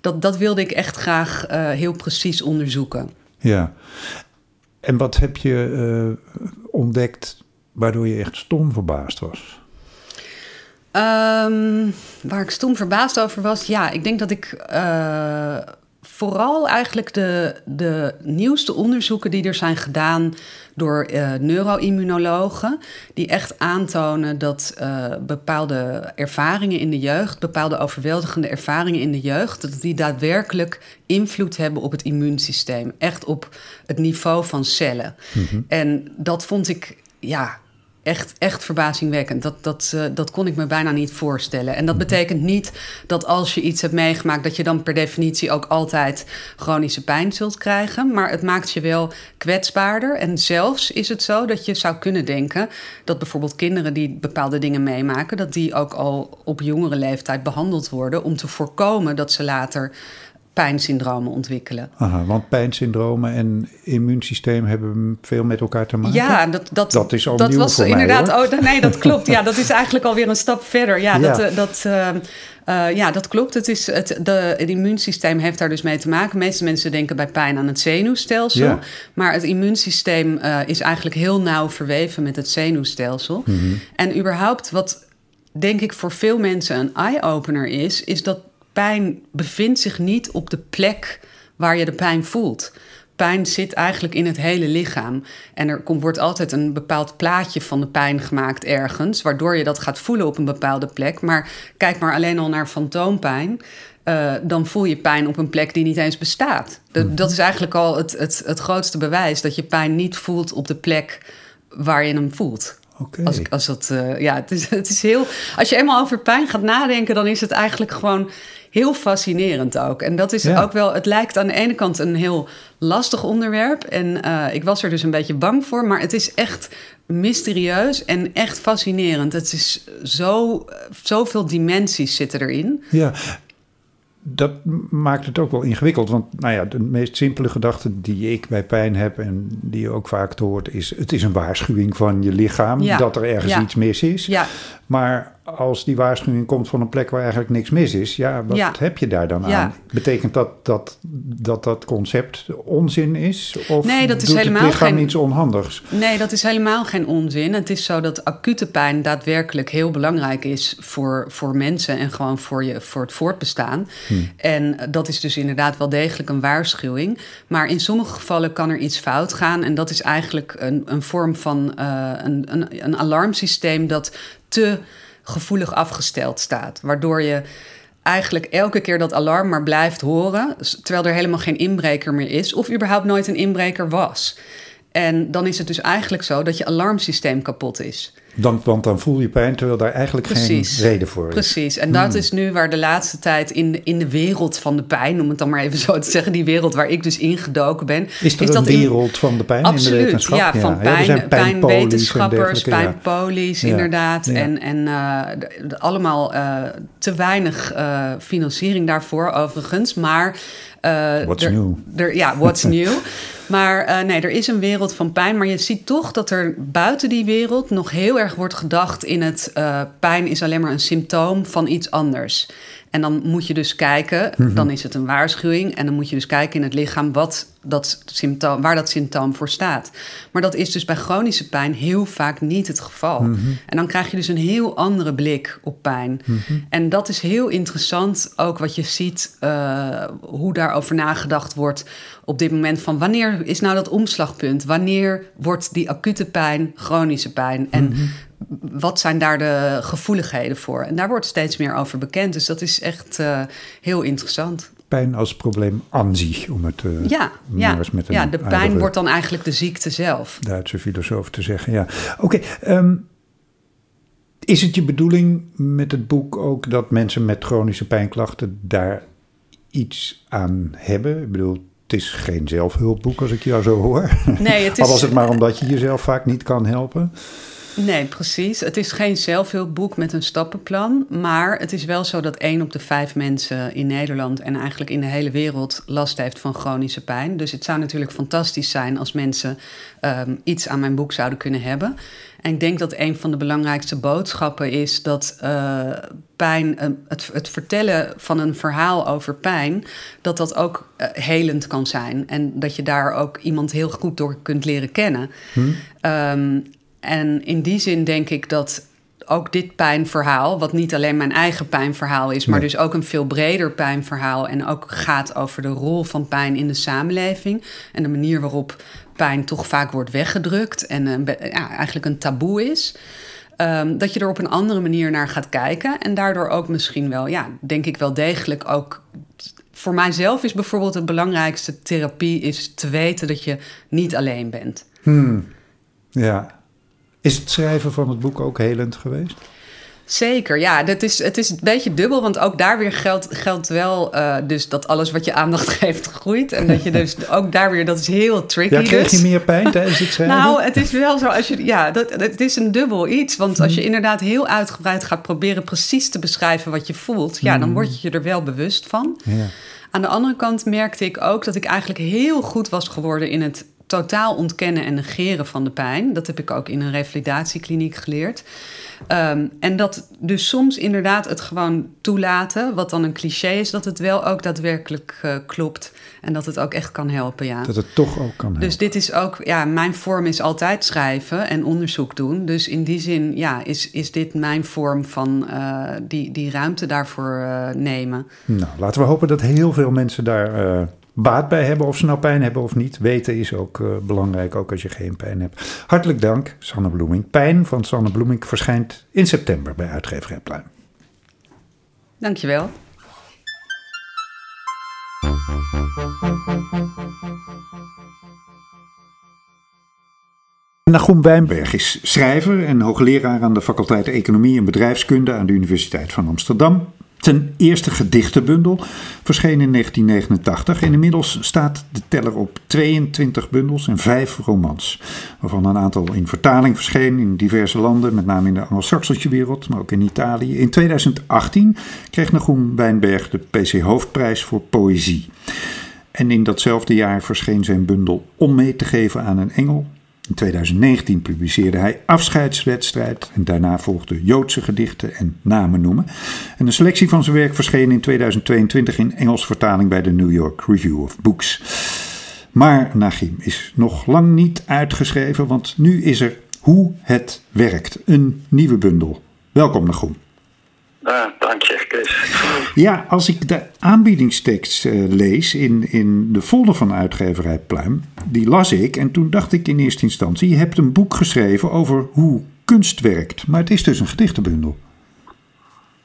Dat, dat wilde ik echt graag eh, heel precies onderzoeken. Ja. En wat heb je ontdekt waardoor je echt stom verbaasd was? Ehm, waar ik stom verbaasd over was, ja, ik denk dat ik eh, vooral eigenlijk de, de nieuwste onderzoeken die er zijn gedaan door eh, neuroimmunologen, die echt aantonen dat eh, bepaalde ervaringen in de jeugd, bepaalde overweldigende ervaringen in de jeugd, dat die daadwerkelijk invloed hebben op het immuunsysteem, echt op het niveau van cellen. En dat vond ik, ja, echt, echt verbazingwekkend. Dat, dat, uh, dat kon ik me bijna niet voorstellen. En dat betekent niet dat als je iets hebt meegemaakt, dat je dan per definitie ook altijd chronische pijn zult krijgen. Maar het maakt je wel kwetsbaarder. En zelfs is het zo dat je zou kunnen denken dat bijvoorbeeld kinderen die bepaalde dingen meemaken, dat die ook al op jongere leeftijd behandeld worden om te voorkomen dat ze later pijnsyndromen ontwikkelen. Aha, want pijnsyndromen en immuunsysteem hebben veel met elkaar te maken. Ja, dat, dat, Dat is al dat nieuw was voor mij, inderdaad. oh, nee, dat klopt. Ja, dat is eigenlijk alweer een stap verder. Ja, Ja. Dat, eh, dat, eh, eh, ja dat klopt. Het, is het, de, het immuunsysteem heeft daar dus mee te maken. De meeste mensen denken bij pijn aan het zenuwstelsel. Ja. Maar het immuunsysteem is eigenlijk heel nauw verweven met het zenuwstelsel. Mhm. En überhaupt wat denk ik voor veel mensen een eye-opener is, is dat pijn bevindt zich niet op de plek waar je de pijn voelt. Pijn zit eigenlijk in het hele lichaam. En er komt, wordt altijd een bepaald plaatje van de pijn gemaakt ergens, waardoor je dat gaat voelen op een bepaalde plek. Maar kijk maar alleen al naar fantoompijn. eh, dan voel je pijn op een plek die niet eens bestaat. De- Dat is eigenlijk al het, het, het grootste bewijs dat je pijn niet voelt op de plek waar je hem voelt. Oké. Als, als dat, eh, ja, het is, het is heel. Als je eenmaal over pijn gaat nadenken, dan is het eigenlijk gewoon heel fascinerend ook. En dat is Ja. ook wel. Het lijkt aan de ene kant een heel lastig onderwerp. En eh, ik was er dus een beetje bang voor, maar het is echt mysterieus en echt fascinerend. Het is zo, zoveel dimensies zitten erin. Ja, dat maakt het ook wel ingewikkeld. Want nou ja, de meest simpele gedachte die ik bij pijn heb en die je ook vaak hoort, is: het is een waarschuwing van je lichaam Ja, dat er ergens ja. iets mis is. Ja, Maar als die waarschuwing komt van een plek waar eigenlijk niks mis is, ja, wat Ja. heb je daar dan Ja. aan? Betekent dat dat, dat dat concept onzin is? Of Nee, dat is helemaal het lichaam geen- iets onhandigs? Nee, dat is helemaal geen onzin. Het is zo dat acute pijn daadwerkelijk heel belangrijk is voor, voor mensen en gewoon voor, je, voor het voortbestaan. En dat is dus inderdaad wel degelijk een waarschuwing. Maar in sommige gevallen kan er iets fout gaan. En dat is eigenlijk een, een vorm van eh, een, een, een alarmsysteem dat te gevoelig afgesteld staat. Waardoor je eigenlijk elke keer dat alarm maar blijft horen, terwijl er helemaal geen inbreker meer is, of überhaupt nooit een inbreker was. En dan is het dus eigenlijk zo dat je alarmsysteem kapot is. Dan, want dan voel je pijn terwijl daar eigenlijk Precies. geen reden voor is. Precies. En dat Hmm. is nu waar de laatste tijd in de, in de wereld van de pijn, om het dan maar even zo te zeggen, die wereld waar ik dus ingedoken ben. Is er een dat in- wereld van de pijn in de Absoluut, wetenschap? ja, van pijn, en pijnwetenschappers, ja. pijnpolies, Ja, inderdaad. ja. En, en eh, allemaal eh, te weinig eh, financiering daarvoor, overigens. Maar. Eh, What's er- new? er- ja, what's new. Maar eh, nee, er is een wereld van pijn. Maar je ziet toch dat er buiten die wereld nog heel erg wordt gedacht in het eh, pijn is alleen maar een symptoom van iets anders. En dan moet je dus kijken, Mhm. dan is het een waarschuwing. En dan moet je dus kijken in het lichaam wat dat symptoom, waar dat symptoom voor staat. Maar dat is dus bij chronische pijn heel vaak niet het geval. Mhm. En dan krijg je dus een heel andere blik op pijn. En dat is heel interessant, ook wat je ziet, eh, hoe daarover nagedacht wordt op dit moment. Van wanneer is nou dat omslagpunt? Wanneer wordt die acute pijn chronische pijn? En wat zijn daar de gevoeligheden voor? En daar wordt steeds meer over bekend. Dus dat is echt eh, heel interessant. Pijn als probleem aan zich, om het eh, Ja, ja. eens met een ja de pijn wordt dan eigenlijk de ziekte zelf. Duitse filosoof te zeggen. Ja. Oké, ehm, is het je bedoeling met het boek ook dat mensen met chronische pijnklachten daar iets aan hebben? Ik bedoel, het is geen zelfhulpboek als ik jou zo hoor. Nee, het Al is- was het maar omdat je jezelf vaak niet kan helpen. Nee, precies. Het is geen zelfhulpboek met een stappenplan. Maar het is wel zo dat één op de vijf mensen in Nederland en eigenlijk in de hele wereld last heeft van chronische pijn. Dus het zou natuurlijk fantastisch zijn als mensen ehm, iets aan mijn boek zouden kunnen hebben. En ik denk dat een van de belangrijkste boodschappen is dat eh, pijn, eh, het, het vertellen van een verhaal over pijn, dat dat ook eh, helend kan zijn. En dat je daar ook iemand heel goed door kunt leren kennen. Ehm, en in die zin denk ik dat ook dit pijnverhaal, wat niet alleen mijn eigen pijnverhaal is, maar Nee. dus ook een veel breder pijnverhaal en ook gaat over de rol van pijn in de samenleving en de manier waarop pijn toch vaak wordt weggedrukt en een be- ja, eigenlijk een taboe is. Ehm, dat je er op een andere manier naar gaat kijken en daardoor ook misschien wel, ja, denk ik wel degelijk ook. Voor mijzelf is bijvoorbeeld het belangrijkste therapie is te weten dat je niet alleen bent. Ja. Is het schrijven van het boek ook helend geweest? Zeker, ja. Dat is, het is een beetje dubbel, want ook daar weer geldt, geldt wel eh, dus dat alles wat je aandacht geeft groeit. En dat je dus ook daar weer, dat is heel tricky Ja, kreeg dus. je meer pijn tijdens het schrijven? Nou, het is wel zo als je. Ja, dat, het is een dubbel iets. Want als je inderdaad heel uitgebreid gaat proberen precies te beschrijven wat je voelt, ja, dan word je je er wel bewust van. Ja. Aan de andere kant merkte ik ook dat ik eigenlijk heel goed was geworden in het totaal ontkennen en negeren van de pijn. Dat heb ik ook in een revalidatiekliniek geleerd. Ehm, en dat dus soms inderdaad het gewoon toelaten, wat dan een cliché is, dat het wel ook daadwerkelijk eh, klopt. En dat het ook echt kan helpen, ja. Dat het toch ook kan helpen. Dus dit is ook, ja, mijn vorm is altijd schrijven en onderzoek doen. Dus in die zin, ja, is, is dit mijn vorm van eh, die, die ruimte daarvoor eh, nemen. Nou, laten we hopen dat heel veel mensen daar baat bij hebben. Of ze nou pijn hebben of niet. Weten is ook eh, belangrijk, ook als je geen pijn hebt. Hartelijk dank, Sanne Bloeming. Pijn van Sanne Bloeming verschijnt in september bij uitgeverij Pluim. Dankjewel. Nagum Wijnberg is schrijver en hoogleraar aan de faculteit Economie en Bedrijfskunde aan de Universiteit van Amsterdam. Zijn eerste gedichtenbundel verscheen in 1989 en inmiddels staat de teller op 22 bundels en 5 romans, waarvan een aantal in vertaling verscheen in diverse landen, met name in de Anglo-Saxische wereld, maar ook in Italië. In 2018 kreeg Nagum Wijnberg de PC Hoofdprijs voor Poëzie. En in datzelfde jaar verscheen zijn bundel Om mee te geven aan een engel. In 2019 publiceerde hij Afscheidswedstrijd en daarna volgden Joodse gedichten en namen noemen. En een selectie van zijn werk verscheen in 2022 in Engels vertaling bij de New York Review of Books. Maar Nagim is nog lang niet uitgeschreven, want nu is er Hoe het werkt, een nieuwe bundel. Welkom Nagim. Ah, dank je, Chris. Ja, als ik de aanbiedingstekst eh, lees in, in de folder van uitgeverij Pluim, die las ik en toen dacht ik in eerste instantie, je hebt een boek geschreven over hoe kunst werkt. Maar het is dus een gedichtenbundel.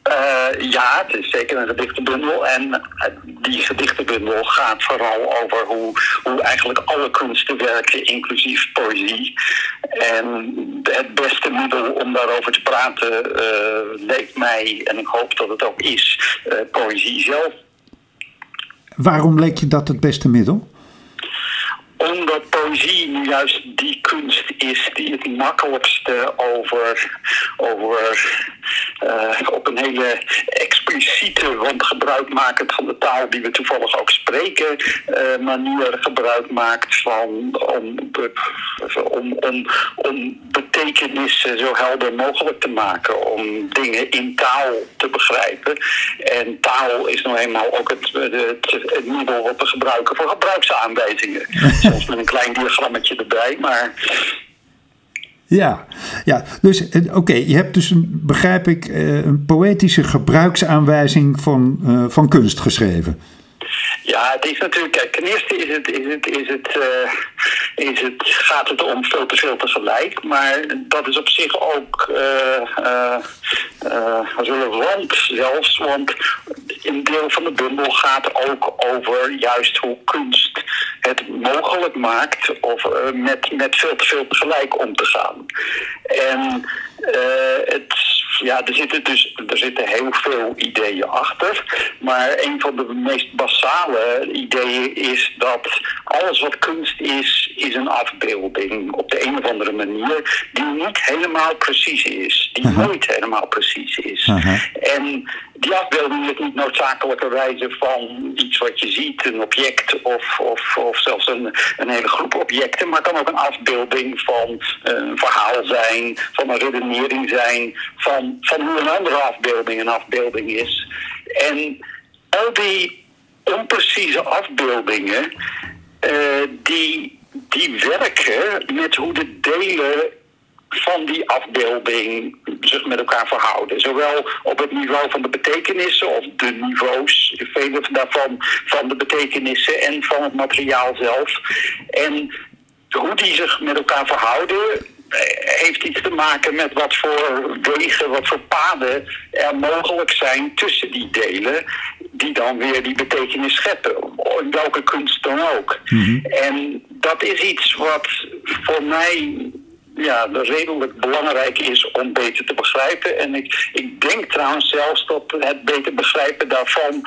Eh, ja, het is zeker een gedichtenbundel. En eh, die gedichtenbundel gaat vooral over hoe, hoe eigenlijk alle kunsten werken, inclusief poëzie. En het beste middel om daarover te praten uh, leek mij, en ik hoop dat het ook is, poëzie zelf. Waarom leek je dat het beste middel? Omdat poëzie nu juist die kunst is die het makkelijkste over, over uh, op een hele expliciete, want gebruikmakend van de taal die we toevallig ook spreken, uh, manier gebruik maakt van om, om, om, om betekenissen zo helder mogelijk te maken, om dingen in taal te begrijpen. En taal is nou eenmaal ook het, het, het middel wat we gebruiken voor gebruiksaanwijzingen. Soms met een klein diagrammetje erbij, maar ja, ja. dus eh, oké, je hebt dus, een, begrijp ik, eh, een poëtische gebruiksaanwijzing van, uh, van kunst geschreven. Ja, het is natuurlijk, kijk, ten eerste is het, is het, is het, uh, is het, gaat het om veel te veel tegelijk. Maar dat is op zich ook uh, uh, relevant zelfs. Want een deel van de bundel gaat ook over juist hoe kunst het mogelijk maakt of, met, met veel te veel tegelijk om te gaan. En het ja, er zitten dus er zitten heel veel ideeën achter. Maar een van de meest basale ideeën is dat alles wat kunst is, is een afbeelding op de een of andere manier die niet helemaal precies is. Die nooit helemaal precies is. En die afbeelding is niet noodzakelijkerwijze van iets wat je ziet, een object of, of, of zelfs een, een hele groep objecten, maar kan ook een afbeelding van een verhaal zijn, van een redenering zijn, van, van hoe een andere afbeelding een afbeelding is. En al die onprecieze afbeeldingen, uh, die, die werken met hoe de delen van die afbeelding zich met elkaar verhouden. Zowel op het niveau van de betekenissen of de niveaus, vele daarvan van de betekenissen en van het materiaal zelf. En hoe die zich met elkaar verhouden, heeft iets te maken met wat voor wegen, wat voor paden er mogelijk zijn tussen die delen, die dan weer die betekenis scheppen, in welke kunst dan ook. Mhm. En dat is iets wat voor mij ja, redelijk belangrijk is om beter te begrijpen. En ik, ik denk trouwens zelfs dat het beter begrijpen daarvan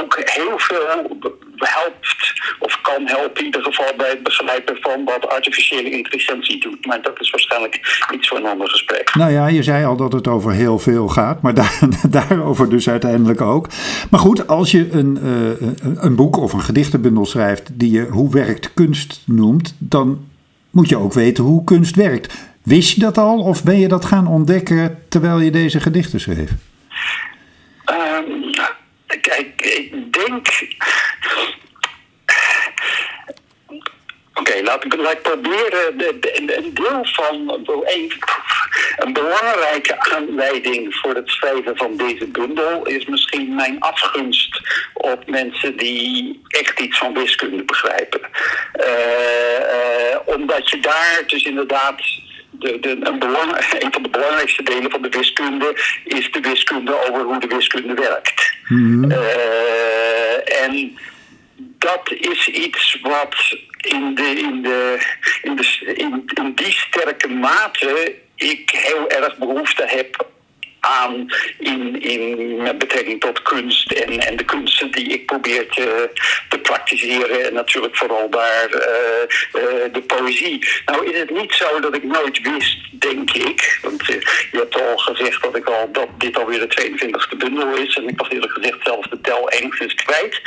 ook heel veel helpt, of kan helpen in ieder geval bij het begrijpen van wat artificiële intelligentie doet. Maar dat is waarschijnlijk iets voor een ander gesprek. Nou ja, je zei al dat het over heel veel gaat, maar daar, daarover dus uiteindelijk ook. Maar goed, als je een, uh, een boek of een gedichtenbundel schrijft die je Hoe werkt kunst noemt, dan moet je ook weten hoe kunst werkt. Wist je dat al of ben je dat gaan ontdekken terwijl je deze gedichten schreef? Um, kijk, ik denk. Oké, okay, laat, laat ik proberen de, een deel van. Een, een belangrijke aanleiding voor het schrijven van deze bundel is misschien mijn afgunst op mensen die echt iets van wiskunde begrijpen. Uh, omdat je daar dus inderdaad de, de, een, belang, een, van de belangrijkste delen van de wiskunde is de wiskunde over hoe de wiskunde werkt. Mm en dat is iets wat in, de, in, de, in, de, in, in die sterke mate ik heel erg behoefte heb aan in, in met betrekking tot kunst en, en de kunsten die ik probeer te, te praktiseren. En natuurlijk vooral daar uh, uh, de poëzie. Nou is het niet zo dat ik nooit wist, denk ik. Want uh, je hebt al gezegd dat, ik al, dat dit alweer de 22e bundel is. En ik was eerlijk gezegd zelfs de tel enigszins kwijt.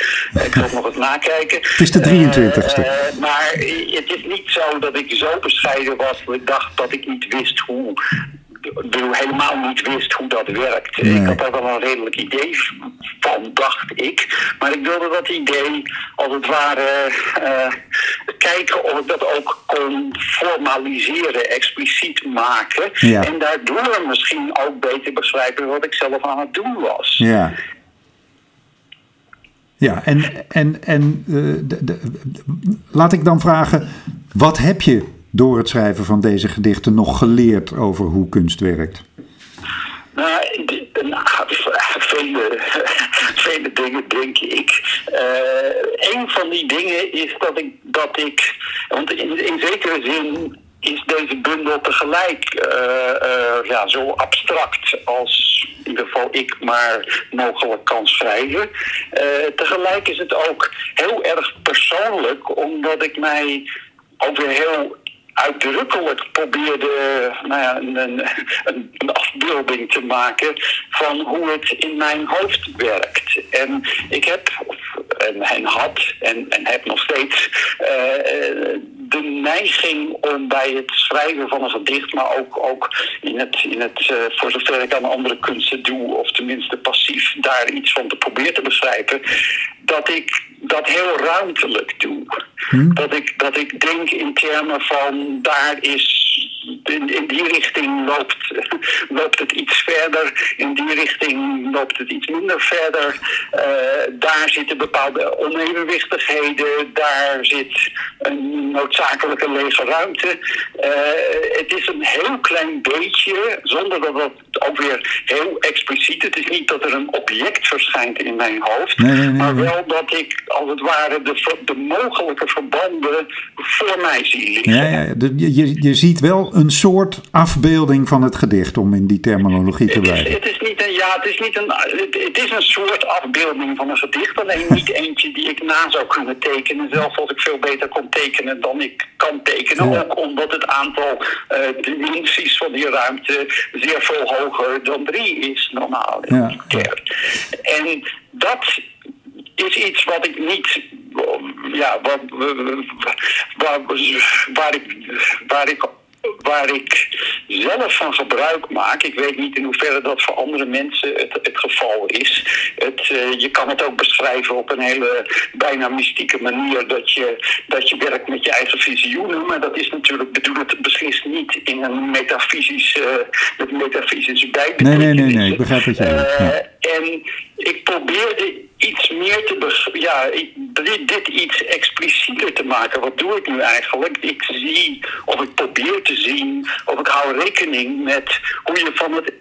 ik zal nog eens nakijken. Het is de 23e. maar het is niet zo dat ik zo bescheiden was dat ik dacht dat ik niet wist hoe helemaal niet wist hoe dat werkt. Ik had daar wel een redelijk idee van, dacht ik. Maar ik wilde dat idee, als het ware, uh, kijken of ik dat ook kon formaliseren, expliciet maken. En daardoor misschien ook beter begrijpen wat ik zelf aan het doen was. Ja. Ja, en, en, en uh, de, de, laat ik dan vragen, wat heb je door het schrijven van deze gedichten nog geleerd over hoe kunst werkt? Nou, nou, vele, dingen denk ik. Eh een van die dingen is dat ik, dat ik want in, zekere zin is deze bundel tegelijk eh, eh, ja, zo abstract als in ieder geval ik maar mogelijk kan schrijven. Tegelijk is het ook heel erg persoonlijk, omdat ik mij ook heel uitdrukkelijk probeerde nou ja, een, een, een, afbeelding te maken van hoe het in mijn hoofd werkt. En ik heb, en, en had, en, en heb nog steeds, eh, de neiging om bij het schrijven van een gedicht, maar ook, ook in het, in het eh, voor zover ik aan andere kunsten doe, of tenminste passief daar iets van te proberen te begrijpen, dat ik dat heel ruimtelijk doe. Dat, ik, dat ik denk in termen van daar is. In, in die richting loopt, loopt het iets verder, in die richting loopt het iets minder verder. Eh, daar zitten bepaalde onevenwichtigheden, daar zit een noodzakelijke lege ruimte. Eh, het is een heel klein beetje, zonder dat het ook weer heel expliciet. Het is niet dat er een object verschijnt in mijn hoofd, Nee, nee, nee, maar wel dat ik als het ware de, de mogelijke verbanden voor mij zie liggen. Ja, ja, je, je- je ziet wel een soort afbeelding van het gedicht, om in die terminologie te Het is, blijven. het is niet een, ja, het is niet een, het, het is een soort afbeelding van een gedicht, alleen niet eentje die ik na zou kunnen tekenen. Zelfs als ik veel beter kon tekenen dan ik kan tekenen. Ja. Ook omdat het aantal eh, dimensies van die ruimte zeer veel hoger dan drie is normaal. Ja. En dat is iets wat ik niet. Ja, wat, waar, waar, ik, waar ik waar ik zelf van gebruik maak. Ik weet niet in hoeverre dat voor andere mensen het, het geval is. Het, eh, je kan het ook beschrijven op een hele bijna mystieke manier dat je, dat je werkt met je eigen visioenen. Maar dat is natuurlijk, bedoel het beslist niet in een metafysische, met metafysische Nee, nee, nee, nee, ik begrijp wat je Eh, ja. en ik probeerde iets meer te ja, dit, dit iets explicieter te maken. Wat doe ik nu eigenlijk? Ik zie, of ik probeer te zien, of ik hou rekening met hoe je van het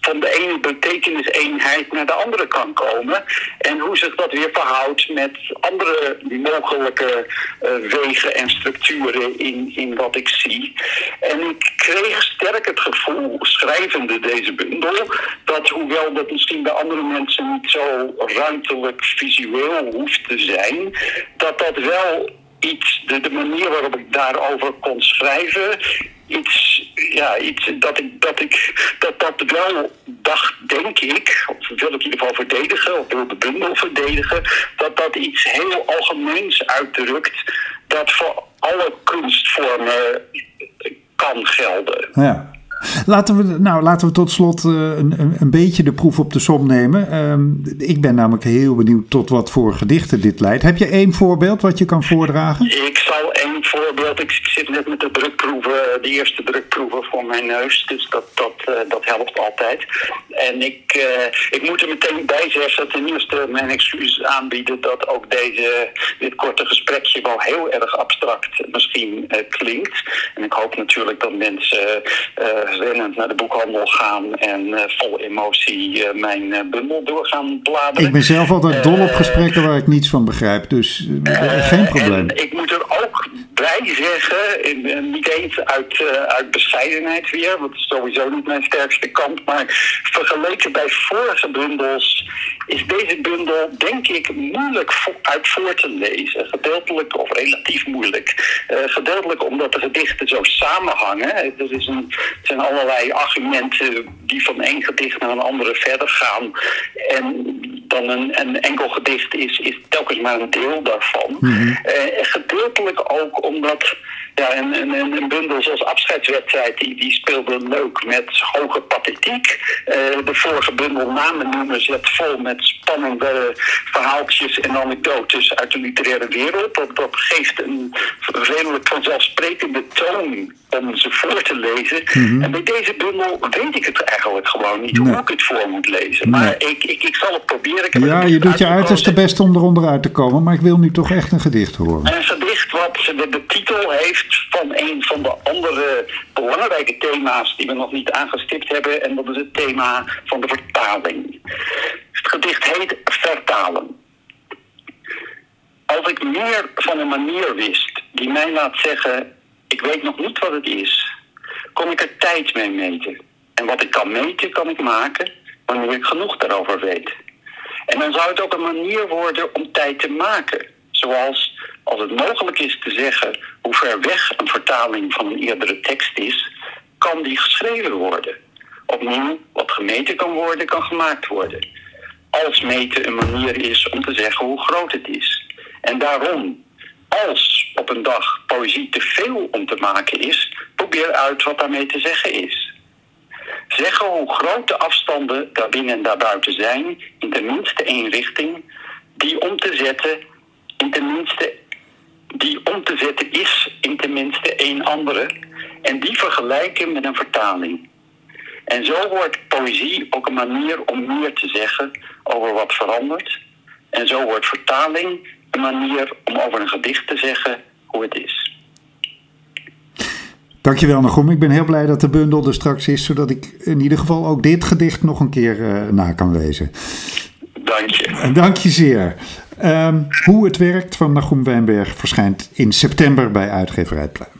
van de ene betekeniseenheid naar de andere kan komen. En hoe zich dat weer verhoudt met andere mogelijke eh, wegen en structuren in, in wat ik zie. En ik kreeg sterk het gevoel, schrijvende deze bundel, dat hoewel dat misschien bij andere mensen niet zo ruimtelijk visueel hoeft te zijn, dat dat wel iets, de, de manier waarop ik daarover kon schrijven, iets, ja, iets dat ik, dat ik, dat dat wel dacht, denk ik, of wil ik in ieder geval verdedigen, of wil de bundel verdedigen, dat dat iets heel algemeens uitdrukt, dat voor alle kunstvormen kan gelden. Ja. Laten we, nou, laten we tot slot eh, een, een, beetje de proef op de som nemen. Ehm, ik ben namelijk heel benieuwd tot wat voor gedichten dit leidt. Heb je één voorbeeld wat je kan voordragen? Ik zal één voorbeeld. Ik zit net met de drukproeven, de eerste drukproeven voor mijn neus. Dus dat, dat, eh, dat helpt altijd. En ik, eh, ik moet er meteen bij zeggen, ten eerste mijn excuses aanbieden dat ook deze, dit korte gesprekje wel heel erg abstract misschien eh, klinkt. En ik hoop natuurlijk dat mensen eh rennend naar de boekhandel gaan en eh, vol emotie eh, mijn eh, bundel door gaan bladeren. Ik ben zelf altijd dol op gesprekken waar ik niets van begrijp, dus geen probleem. en ik moet er ook bij zeggen, in- niet eens uit, uit bescheidenheid weer, want het is sowieso niet mijn sterkste kant, maar vergeleken bij vorige bundels is deze bundel denk ik moeilijk uit voor te lezen. Gedeeltelijk of relatief moeilijk. Eh, gedeeltelijk omdat de gedichten zo samenhangen. Er is een, het zijn allerlei argumenten die van één gedicht naar een andere verder gaan. En dan een, een enkel gedicht is, is telkens maar een deel daarvan. Eh, en gedeeltelijk ook omdat ja, een, een, een bundel zoals afscheidswedstrijd, die, die speelde leuk met hoge pathetiek. Eh, de vorige bundel namen noemen zet vol met spannende verhaaltjes en anekdotes uit de literaire wereld. Dat, dat geeft een redelijk vanzelfsprekende toon om ze voor te lezen. Mhm. En bij deze bundel weet ik het eigenlijk gewoon niet hoe ik het voor moet lezen. Maar ik, ik, ik zal het proberen. Ik Ja, het je doet je uiterste best om eronder uit te komen, maar ik wil nu toch echt een gedicht horen. Een gedicht wat de, de titel heeft van een van de andere belangrijke thema's die we nog niet aangestipt hebben. En dat is het thema van de vertaling. Het gedicht heet Vertalen. Als ik meer van een manier wist die mij laat zeggen: Ik weet nog niet wat het is, kon ik er tijd mee meten. En wat ik kan meten, kan ik maken wanneer ik genoeg daarover weet. En dan zou het ook een manier worden om tijd te maken. Zoals als het mogelijk is te zeggen hoe ver weg een vertaling van een eerdere tekst is, kan die geschreven worden. Opnieuw, wat gemeten kan worden, kan gemaakt worden. Als meten een manier is om te zeggen hoe groot het is. En daarom, als op een dag poëzie te veel om te maken is, probeer uit wat daarmee te zeggen is. Zeggen hoe groot de afstanden daarbinnen en daarbuiten zijn, in tenminste één richting, die om te zetten, in tenminste, die om te zetten is in tenminste één andere, en die vergelijken met een vertaling. En zo wordt poëzie ook een manier om meer te zeggen over wat verandert. En zo wordt vertaling een manier om over een gedicht te zeggen hoe het is. Dankjewel, Nagum. Ik ben heel blij dat de bundel er straks is, zodat ik in ieder geval ook dit gedicht nog een keer eh, na kan lezen. Dank je. Dank je zeer. Ehm, Hoe het werkt van Nagum Wijnberg verschijnt in september bij uitgeverij Pluim.